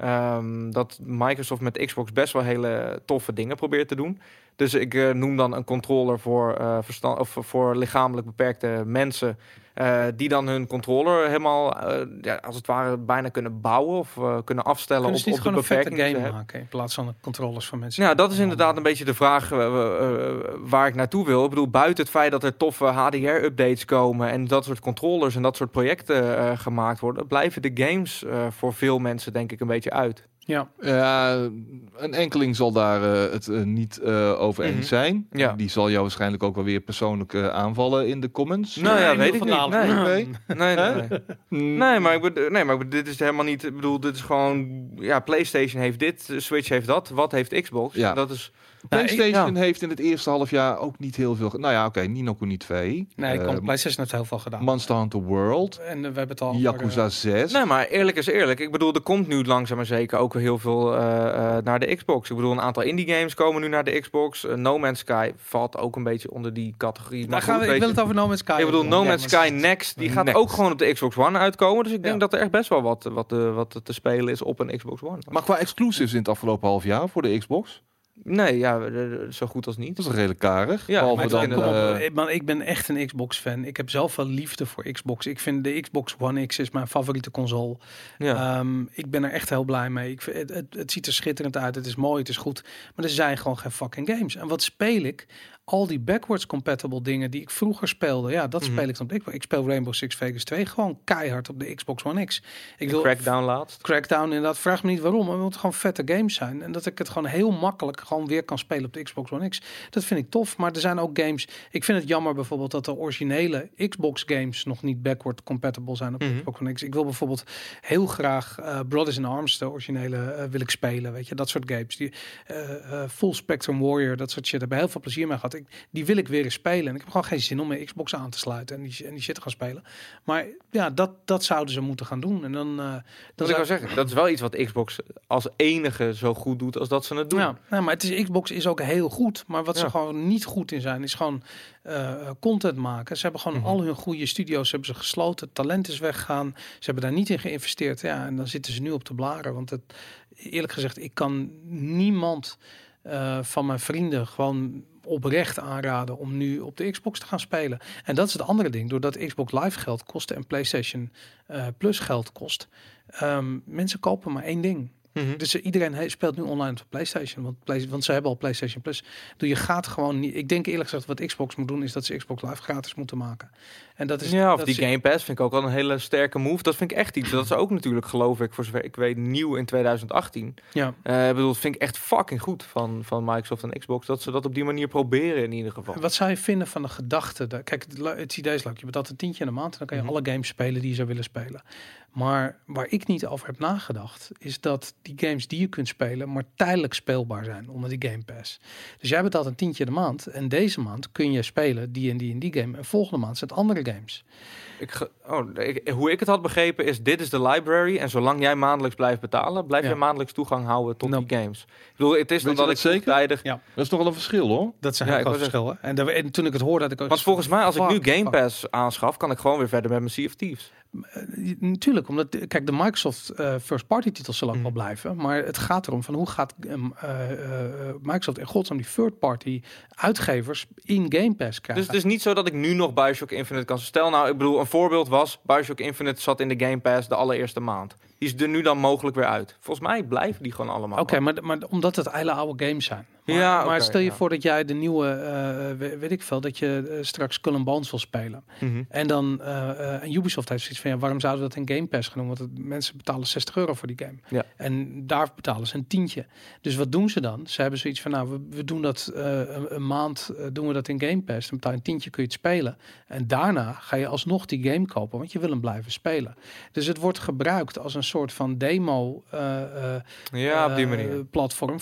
Ehm, dat Microsoft met Xbox best wel hele toffe dingen probeert te doen. Dus ik eh, noem dan een controller voor, eh, verstand, of voor lichamelijk beperkte mensen. Eh, die dan hun controller helemaal, eh, ja, als het ware, bijna kunnen bouwen of eh, kunnen afstellen Kunnen op, op de gewoon een beperkingen game maken in plaats van de controllers van mensen? Ja, dat is inderdaad een beetje de vraag waar ik naartoe wil. Ik bedoel, buiten het feit dat er toffe HDR-updates komen en dat soort controllers en dat soort projecten gemaakt worden, blijven de games voor veel mensen denk ik een beetje uit. Ja, Ja, een enkeling zal daar eh, het eh, niet eh, over eens Mhm. zijn. Ja. Die zal jou waarschijnlijk ook wel weer persoonlijk eh, aanvallen in de comments. Nou ja, Nee, weet ik niet. Nee, Nee. nee, nee. Mm, Nee, maar ik bedoel, nee, maar dit is helemaal niet. Ik bedoel, dit is gewoon. Ja, PlayStation heeft dit, Switch heeft dat. Wat heeft Xbox? Ja. Dat is. PlayStation Ja. heeft in het eerste half jaar ook niet heel veel... Nou ja, oké, Nino Kuni 2. nee, eh, komt PlayStation heeft heel veel gedaan. Monster Hunter World. en eh, we hebben het al over, Yakuza eh, 6. Nee, maar eerlijk is eerlijk. Ik bedoel, er komt nu langzaam maar zeker ook weer heel veel eh, eh, naar de Xbox. Ik bedoel, een aantal indie games komen nu naar de Xbox. No Man's Sky valt ook een beetje onder die categorie. daar Maar gaan we, ik wil het over No Man's Sky ik bedoel. No Man's Sky Next, die gaat Next. ook gewoon op de Xbox One uitkomen. Dus ik denk Ja. dat er echt best wel wat, wat, wat te spelen is op een Xbox One. Maar qua exclusives in het afgelopen half jaar voor de Xbox, Nee, ja, zo goed als niet. dat is redelijk karig. Ja, Maar maar dan, op, eh, ik ben echt een Xbox-fan. Ik heb zelf wel liefde voor Xbox. Ik vind de Xbox One X is mijn favoriete console. Ja. Ehm, ik ben er echt heel blij mee. Ik vind, het, het, het ziet er schitterend uit. Het is mooi, het is goed. Maar er zijn gewoon geen fucking games. En wat speel ik? Al die backwards compatible dingen die ik vroeger speelde. Ja, dat Mhm. speel ik dan Xbox. Ik speel Rainbow Six Vegas 2 gewoon keihard op de Xbox One X. Ik wil Crackdown laatst. Crackdown inderdaad. Vraag me niet waarom. Maar het gewoon vette games zijn. En dat ik het gewoon heel makkelijk gewoon weer kan spelen op de Xbox One X. Dat vind ik tof. Maar er zijn ook games. Ik vind het jammer bijvoorbeeld dat de originele Xbox games nog niet backward compatible zijn op de Mhm. Xbox One X. Ik wil bijvoorbeeld heel graag eh, Brothers in Arms, de originele, eh, wil ik spelen. Weet je, dat soort games. Die eh, Full Spectrum Warrior, dat soort shit. Daar heb ik heel veel plezier mee gehad. Ik, die wil ik weer eens spelen. En ik heb gewoon geen zin om mijn Xbox aan te sluiten en die, en die shit te gaan spelen. Maar ja, dat, dat zouden ze moeten gaan doen. En dan, eh, Dat ik zou- wil zeggen, dat is wel iets wat Xbox als enige zo goed doet als dat ze het doen. Ja, nou, maar het is, Xbox is ook heel goed. Maar wat Ja. ze gewoon niet goed in zijn, is gewoon eh, content maken. Ze hebben gewoon Mhm. al hun goede studio's hebben ze gesloten. Talent is weggegaan. Ze hebben daar niet in geïnvesteerd. Ja, en dan zitten ze nu op de blaren. Want het, eerlijk gezegd, ik kan niemand eh, van mijn vrienden gewoon oprecht aanraden om nu op de Xbox te gaan spelen. En dat is het andere ding. Doordat Xbox Live geld kost en PlayStation eh, Plus geld kost. ehm, mensen kopen maar één ding. Mhm. Dus iedereen speelt nu online op PlayStation, want, Play- want ze hebben al PlayStation Plus. Dus je gaat gewoon niet. Ik denk eerlijk gezegd wat Xbox moet doen is dat ze Xbox Live gratis moeten maken. En dat is ja, of dat die Game Pass vind ik ook wel een hele sterke move. Dat vind ik echt iets. Dat is ook natuurlijk, geloof ik, voor zover ik weet, nieuw in 2018. Ja, ik bedoel, dat vind ik echt fucking goed van, van Microsoft en Xbox. Dat ze dat op die manier proberen in ieder geval. Wat zou je vinden van de gedachte? dat- Kijk, het, het idee is leuk. Je betaalt een tientje in de maand en dan kan je Mhm. alle games spelen die je zou willen spelen. Maar waar ik niet over heb nagedacht, is dat die games die je kunt spelen, maar tijdelijk speelbaar zijn onder die Game Pass. Dus jij betaalt een tientje in de maand en deze maand kun je spelen die en die en die game. En volgende maand het andere games. Ik ge- oh, ik- hoe ik het had begrepen is, dit is de library. En zolang jij maandelijks blijft betalen, blijf Ja. je maandelijks toegang houden tot Nou. die games. Ik bedoel, het is dan dat ik dat zeker? tijdig... Dat is toch wel een verschil hoor. Dat zijn Ja, heel grote verschillen. En, en toen ik het hoorde, had ik ook... Want volgens mij, als ik nu Game fuck. Pass aanschaf, kan ik gewoon weer verder met mijn Sea of Thieves. Eh, Natuurlijk, omdat kijk, de Microsoft eh, first party titels zullen ook Mhm. wel blijven, maar het gaat erom van hoe gaat eh, eh, Microsoft en godsnaam die third party uitgevers in Game Pass krijgen. Dus het is niet zo dat ik nu nog Bioshock Infinite kan. Stel nou, ik bedoel, een voorbeeld was, Bioshock Infinite zat in de Game Pass de allereerste maand. Die is er nu dan mogelijk weer uit. Volgens mij blijven die gewoon allemaal. Oké, maar, maar omdat het hele oude games zijn. Maar, Ja, maar stel je ja. voor dat jij de nieuwe, eh, we- weet ik veel, dat je eh, straks Skull and Bones wil spelen. Mhm. En dan, eh, en Ubisoft heeft zoiets van, ja, waarom zouden we dat in Game Pass gaan doen? Want het, mensen betalen 60 euro voor die game. Ja. En daar betalen ze een tientje. Dus wat doen ze dan? Ze hebben zoiets van, nou, we, we doen dat een, een maand, doen we dat in Game Pass. Dan betaal je een tientje, kun je het spelen. En daarna ga je alsnog die game kopen, want je wil hem blijven spelen. Dus het wordt gebruikt als een soort van demo Ja, op die manier. platform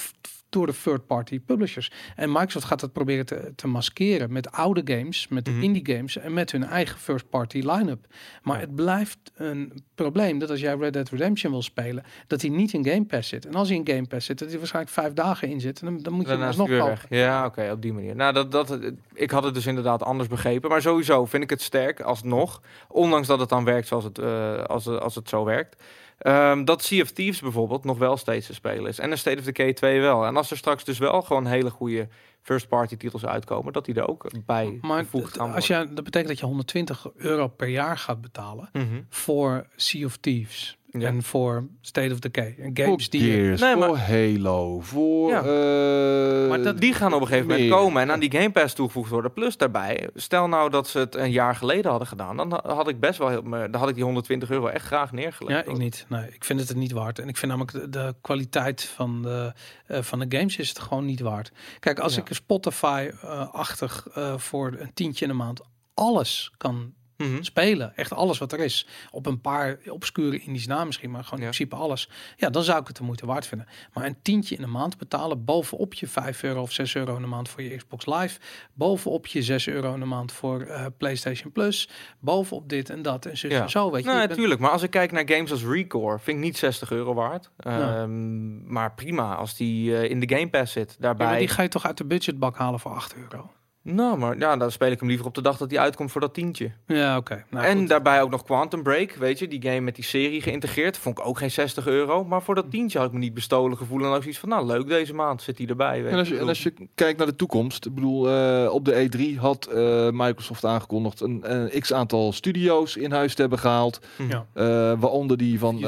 door de third-party publishers. En Microsoft gaat dat proberen te, te maskeren met oude games, met de Mhm. indie games en met hun eigen first-party line-up. Maar Ja. het blijft een probleem dat als jij Red Dead Redemption wil spelen, dat hij niet in Game Pass zit. En als hij in Game Pass zit, dat hij waarschijnlijk vijf dagen in zit. En dan, dan moet je hem alsnog kopen. weg. Ja, oké, op die manier. Nou, dat, dat, ik had het dus inderdaad anders begrepen. Maar sowieso vind ik het sterk, alsnog. Ondanks dat het dan werkt zoals het, eh, als, als het zo werkt. Ehm, dat Sea of Thieves bijvoorbeeld nog wel steeds te spelen is. En een State of Decay 2 wel. En als er straks dus wel gewoon hele goede first-party titels uitkomen, dat die er ook bij Maar gevoegd gaan als jij, dat betekent dat je 120 euro per jaar gaat betalen Mhm. voor Sea of Thieves Ja. en voor State of Decay. En Voor games die je Gears, Nee, voor maar- Halo, voor... Ja. eh, Maar dat, die gaan op een gegeven moment komen en aan die Game Pass toegevoegd worden. Plus daarbij, stel nou dat ze het een jaar geleden hadden gedaan, dan ha- had ik best wel heel, me- dan had ik die 120 euro echt graag neergelegd. Ja, ik niet. Nee, ik vind het het niet waard. En ik vind namelijk de, de kwaliteit van de, eh, van de games is het gewoon niet waard. Kijk, als Ja. ik Spotify-achtig eh, voor een tientje in de maand. Alles kan Mhm. spelen, echt alles wat er is, op een paar obscure indies na misschien, maar gewoon Ja. in principe alles, ja, dan zou ik het de moeite waard vinden. Maar een tientje in de maand betalen bovenop je 5 euro of 6 euro in de maand voor je Xbox Live, bovenop je 6 euro in de maand voor eh, PlayStation Plus, bovenop dit en dat en zo, Ja. zo weet je. Nou, bent- natuurlijk. Maar als ik kijk naar games als Recore, vind ik niet 60 euro waard. Ja. Ehm, Maar prima, als die eh, in de Game Pass zit, Ja, maar daarbij... die ga je toch uit de budgetbak halen voor 8 euro? Nou, maar ja, dan speel ik hem liever op de dag dat die uitkomt voor dat tientje. Ja, oké. Nou, en goed. daarbij ook nog Quantum Break, weet je, die game met die serie geïntegreerd. Vond ik ook geen 60 euro. Maar voor dat tientje had ik me niet bestolen gevoel. En ook zoiets van, nou leuk deze maand, zit hij erbij. Weet En als, je, en als je kijkt naar de toekomst, ik bedoel, eh, op de E3 had eh, Microsoft aangekondigd een, een x aantal studio's in huis te hebben gehaald. Mhm. Ja. eh, waaronder die van... We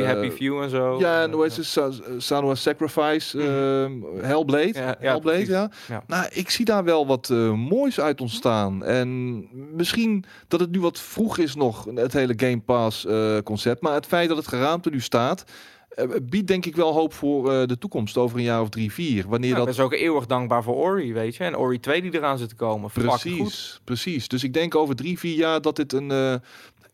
eh, Happy Few en zo. Ja, en hoe heet het? Sa- Sanua Sacrifice, eh, Hellblade. Ja, ja, Hellblade. Ja. Nou, ik zie daar wel wat eh, moois uit ontstaan. En misschien dat het nu wat vroeg is nog, het hele Game Pass eh, concept. Maar het feit dat het geraamte nu staat, eh, biedt denk ik wel hoop voor de toekomst over een jaar of drie, vier. Wanneer Ja, dat is ook eeuwig dankbaar voor Ori, weet je. En Ori 2 die eraan zit te komen. Fucking goed. Precies, precies. Dus ik denk over drie, vier jaar dat dit een,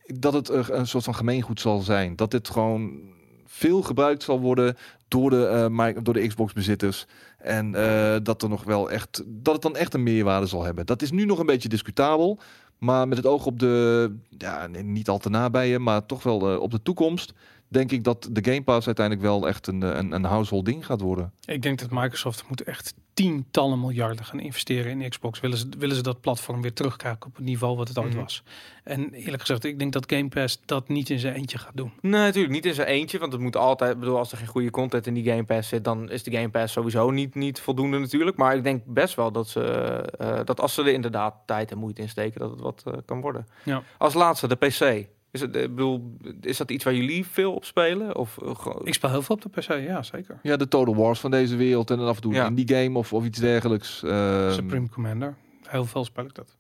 dat het een soort van gemeengoed zal zijn. Dat dit gewoon veel gebruikt zal worden door de, mi- door de Xbox-bezitters. En eh, dat er nog wel echt, dat het dan echt een meerwaarde zal hebben. Dat is nu nog een beetje discutabel. Maar met het oog op de, ja, niet al te nabij je, maar toch wel eh, op de toekomst. Denk ik dat de Game Pass uiteindelijk wel echt een, eh, een, een household ding gaat worden. Ik denk dat Microsoft moet echt tientallen miljarden gaan investeren in Xbox. Willen ze, willen ze dat platform weer terugkrijgen op het niveau wat het ooit Mhm. was. En eerlijk gezegd, ik denk dat Game Pass dat niet in zijn eentje gaat doen. Nee, natuurlijk niet in zijn eentje. Want het moet altijd, ik bedoel, als er geen goede content in die Game Pass zit, dan is de Game Pass sowieso niet, niet voldoende natuurlijk. Maar ik denk best wel dat ze, eh, dat als ze er inderdaad tijd en moeite in steken, dat het wat eh, kan worden. Ja. Als laatste, de PC. Is, het, ik bedoel, is dat iets waar jullie veel op spelen? Of, eh, Ik speel heel veel op de PC, ja zeker. Ja, de Total Wars van deze wereld en dan af en toe Ja. in die game of, of iets dergelijks. Ehm, Supreme Commander. Heel veel speel ik dat. Dat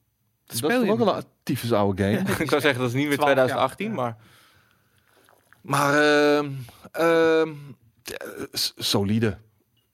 dat speel is ook wel een tyfus oude game. *laughs* ik zou zeggen, dat is niet meer 12 jaar, 2018, ja. maar... Maar ehm, ehm, eh,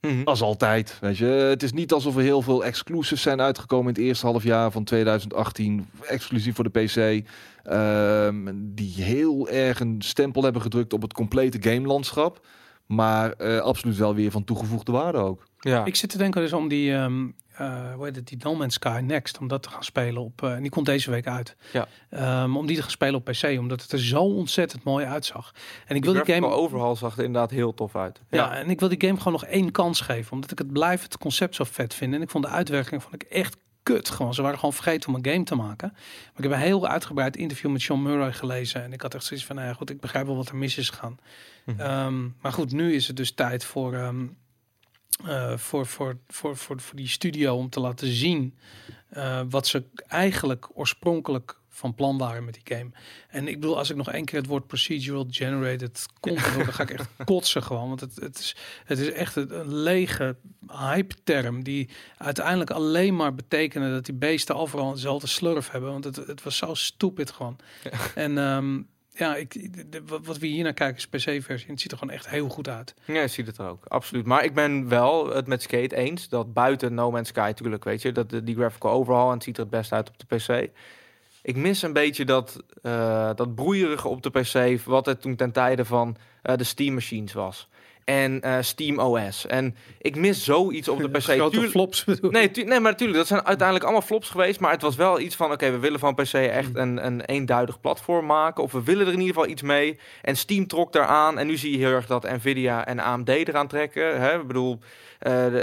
Mhm. Als altijd. Weet je. Het is niet alsof er heel veel exclusives zijn uitgekomen in het eerste half jaar van 2018. Exclusief voor de PC. ehm, die heel erg een stempel hebben gedrukt op het complete gamelandschap. Maar eh, absoluut wel weer van toegevoegde waarde ook. Ja. Ik zit te denken dus om die, ehm eh, hoe heet het, die No Man's Sky Next, om dat te gaan spelen op, eh, en die komt deze week uit. Ja. Ehm, om die te gaan spelen op PC, omdat het er zo ontzettend mooi uitzag. En ik wil die game, overhaul zag er inderdaad heel tof uit. ja, en ik wil die game gewoon nog één kans geven, omdat ik het blijf het concept zo vet vinden. En ik vond de uitwerking vond ik echt kut. Gewoon, ze waren gewoon vergeten om een game te maken. Maar ik heb een heel uitgebreid interview met Sean Murray gelezen en ik had echt zoiets van, nou ja, goed, ik begrijp wel wat er mis is gegaan. Mhm. Ehm, maar goed, nu is het dus tijd voor, ehm, eh, voor, voor, voor, voor, voor die studio om te laten zien eh, wat ze eigenlijk oorspronkelijk van plan waren met die game. En ik bedoel, als ik nog één keer het woord procedural generated content hoor, dan ga ik echt *laughs* kotsen gewoon. Want het, het, is, het is echt een, lege hype-term die uiteindelijk alleen maar betekenen dat die beesten overal dezelfde slurf hebben. Want het, het was zo stupid gewoon. En ehm, ja, ik, wat- we hier naar kijken is PC-versie. Het ziet er gewoon echt heel goed uit. Ja, ziet het er ook. Absoluut. Maar ik ben wel het met Skate eens dat buiten No Man's Sky natuurlijk, weet je, dat de- die graphical overhaul en het ziet er het best uit op de PC. Ik mis een beetje dat, eh, dat broeierige op de PC, wat het toen ten tijde van eh, de Steam machines was. En eh, Steam OS. En ik mis zoiets op de PC. Grote Tuurlijk- flops. *laughs* Nee, tu- nee, maar natuurlijk, dat zijn uiteindelijk allemaal flops geweest. Maar het was wel iets van, oké, we willen van PC echt een, een eenduidig platform maken. Of we willen er in ieder geval iets mee. En Steam trok daaraan. En nu zie je heel erg dat Nvidia en AMD eraan trekken. Hè? Ik bedoel, eh,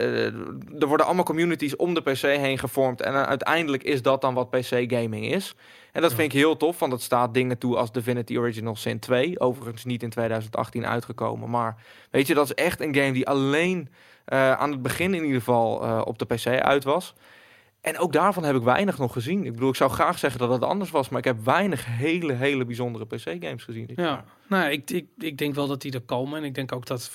er worden allemaal communities om de PC heen gevormd. En eh, uiteindelijk is dat dan wat PC gaming is. En dat vind ik heel tof, want het staat dingen toe als Divinity Original Sin 2. Overigens niet in 2018 uitgekomen. Maar weet je, dat is echt een game die alleen eh, aan het begin in ieder geval eh, op de PC uit was. En ook daarvan heb ik weinig nog gezien. Ik bedoel, ik zou graag zeggen dat het anders was, maar ik heb weinig hele, hele bijzondere PC-games gezien. dit Ja, jaar. Nou, ik, ik, ik denk wel dat die er komen. En ik denk ook dat,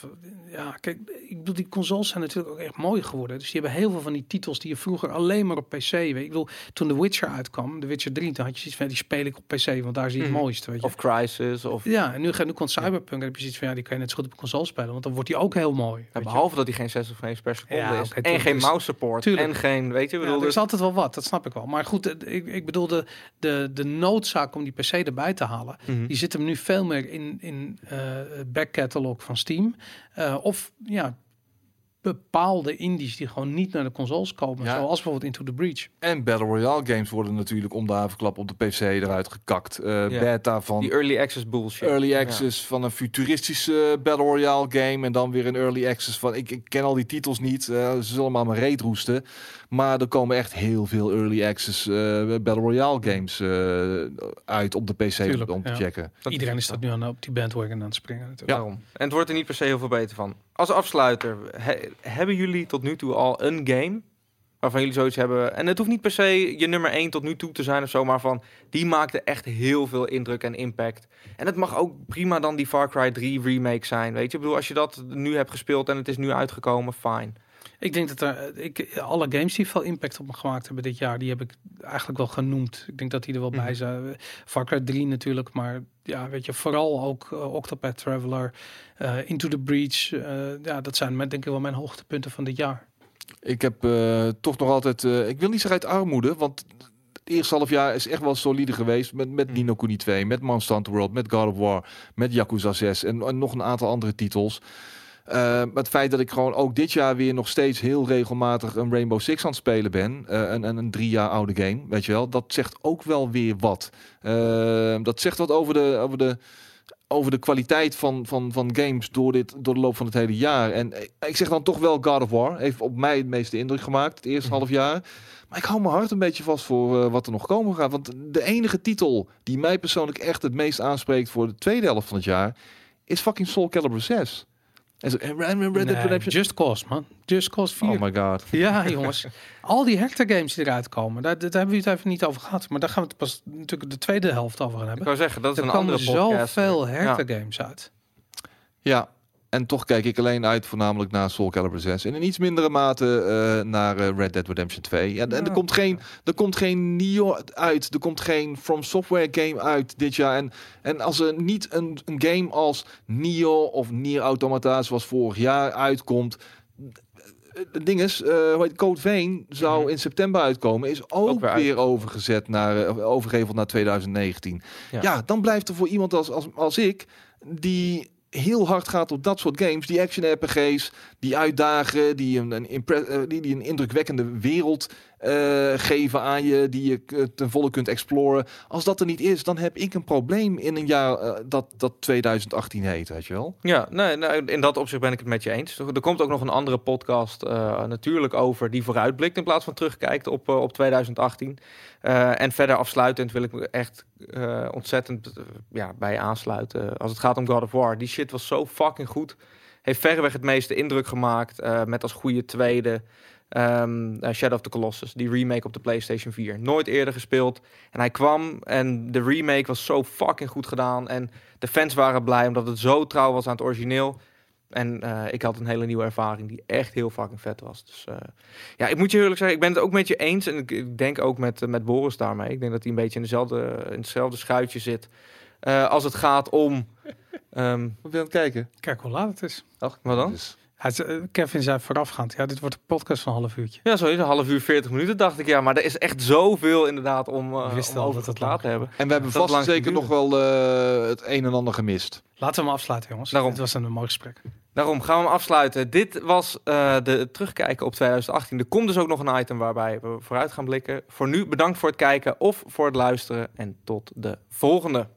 ja, kijk, ik bedoel, die consoles zijn natuurlijk ook echt mooi geworden. Dus die hebben heel veel van die titels die je vroeger alleen maar op PC weet. Ik bedoel, toen The Witcher uitkwam, The Witcher 3, dan had je zoiets van, die speel ik op PC, want daar zie je het Mhm. mooiste, weet je. Of Crisis. Of, ja, en nu, nu komt Cyberpunk en heb je zoiets van, ja, die kan je net zo goed op console spelen, want dan wordt die ook heel mooi. Ja, weet je. behalve dat hij geen 60 frames per seconde Ja, is. en geen dus- mouse support. tuurlijk. En geen, weet je, Ja, bedoel, er is dus, altijd wel wat, dat snap ik wel. Maar goed, het- ik, ik bedoel, de, de, de noodzaak om die PC erbij te halen, Mhm. Die zit hem nu veel meer in, in eh, het back catalog van Steam. Eh, of ja, bepaalde indies die gewoon niet naar de consoles komen. Ja. Zoals bijvoorbeeld Into the Breach. En Battle Royale games worden natuurlijk om de havenklap op de PC eruit gekakt. Eh, Ja. Beta van die early access bullshit. early Ja. access van een futuristische Battle Royale game. En dan weer een early access van... Ik, ik ken al die titels niet. eh, ze zullen maar mijn reet roesten. Maar er komen echt heel veel early access eh, Battle Royale games eh, uit op de PC Tuurlijk, om te ja. checken. Dat Iedereen is dat nu aan, op die bandwagon aan het springen natuurlijk. Daarom. En het wordt er niet per se heel veel beter van. Als afsluiter, he- hebben jullie tot nu toe al een game waarvan jullie zoiets hebben? En het hoeft niet per se je nummer 1 tot nu toe te zijn of zo, maar van die maakte echt heel veel indruk en impact. En het mag ook prima dan die Far Cry 3 remake zijn, weet je? Ik bedoel, als je dat nu hebt gespeeld en het is nu uitgekomen, fine. Ik denk dat er, ik, alle games die veel impact op me gemaakt hebben dit jaar, die heb ik eigenlijk wel genoemd. Ik denk dat die er wel bij Mhm. zijn. Far Cry 3 natuurlijk, maar ja, weet je, vooral ook eh, Octopath Traveler, eh, Into the Breach. eh, ja, dat zijn denk ik wel mijn hoogtepunten van dit jaar. Ik heb toch nog altijd... ik wil niet zeggen uit armoede, want... Het eerste half jaar is echt wel solide geweest met, met. Nino Kuni 2, met Monster Hunter World, met God of War, met Yakuza 6 en, en nog een aantal andere titels. Eh, maar het feit dat ik gewoon ook dit jaar weer nog steeds heel regelmatig een Rainbow Six aan het spelen ben, eh, een, een, een drie jaar oude game, weet je wel, dat zegt ook wel weer wat. Eh, dat zegt wat over de, over de, over de kwaliteit van, van, van games door, dit, door de loop van het hele jaar. En ik zeg dan toch wel God of War. Heeft op mij het meeste indruk gemaakt, het eerste Mhm. half jaar. Maar ik hou mijn hart een beetje vast voor eh, wat er nog komen gaat. Want de enige titel die mij persoonlijk echt het meest aanspreekt voor de tweede helft van het jaar... is fucking Soul Calibur 6. Zo, Red Dead Nee, Redemption... Just Cause, man. Just Cause 4. Oh my god. *laughs* Ja, jongens. Al die Hector games die eruit komen, daar, daar hebben we het even niet over gehad. Maar daar gaan we het pas natuurlijk de tweede helft over gaan Ik hebben. wou zeggen, dat is Er een komen andere podcast. zoveel Ja. Hector games uit. Ja, en toch kijk ik alleen uit voornamelijk naar Soul Calibur 6. En in iets mindere mate eh, naar eh, Red Dead Redemption 2. Ja, en er komt geen, er komt geen Neo uit. Er komt geen From Software game uit dit jaar. En, en als er niet een, een game als Neo of Nier Automata zoals vorig jaar uitkomt... Het ding is, hoe heet Code Vein zou Mhm. in september uitkomen, is ook, Ook weer overgezet naar, eh, overgeheveld naar 2019. Ja. Ja. dan blijft er voor iemand als, als, als ik, die heel hard gaat op dat soort games, die action RPG's, die uitdagen, die een, een, eh, die een indrukwekkende wereld eh, geven aan je, die je eh, ten volle kunt exploren. Als dat er niet is, dan heb ik een probleem in een jaar eh, dat, dat 2018 heet, weet je wel. Ja, nee, in dat opzicht ben ik het met je eens. Er komt ook nog een andere podcast natuurlijk over die vooruitblikt in plaats van terugkijkt op, op 2018. Eh, en verder afsluitend wil ik me echt ontzettend ja, bij aansluiten. Als het gaat om God of War. Die shit was zo fucking goed. Heeft verreweg het meeste indruk gemaakt. met als goede tweede ehm, eh, Shadow of the Colossus. Die remake op de PlayStation 4. Nooit eerder gespeeld. En hij kwam en de remake was zo fucking goed gedaan. En de fans waren blij omdat het zo trouw was aan het origineel. En eh, ik had een hele nieuwe ervaring die echt heel fucking vet was. Dus eh, ja, ik moet je eerlijk zeggen, ik ben het ook met je eens. En ik, ik denk ook met, met Boris daarmee. Ik denk dat hij een beetje in, dezelfde, in hetzelfde schuitje zit. Eh, als het gaat om... ehm, Wat ben je aan het kijken? Kijk hoe laat het is. Ach, Wat dan? Dus, Kevin zei voorafgaand, ja, dit wordt een podcast van een half uurtje. ja, zo is een half uur, 40 minuten dacht ik. Ja, maar er is echt zoveel inderdaad om, uh, om al over te hebben. en we hebben Dat vast zeker nog wel eh, het een en ander gemist. Laten we hem afsluiten, jongens. Daarom. Dit was een mooi gesprek. Daarom gaan we hem afsluiten. Dit was eh, de terugkijken op 2018. Er komt dus ook nog een item waarbij we vooruit gaan blikken. Voor nu bedankt voor het kijken of voor het luisteren. En tot de volgende.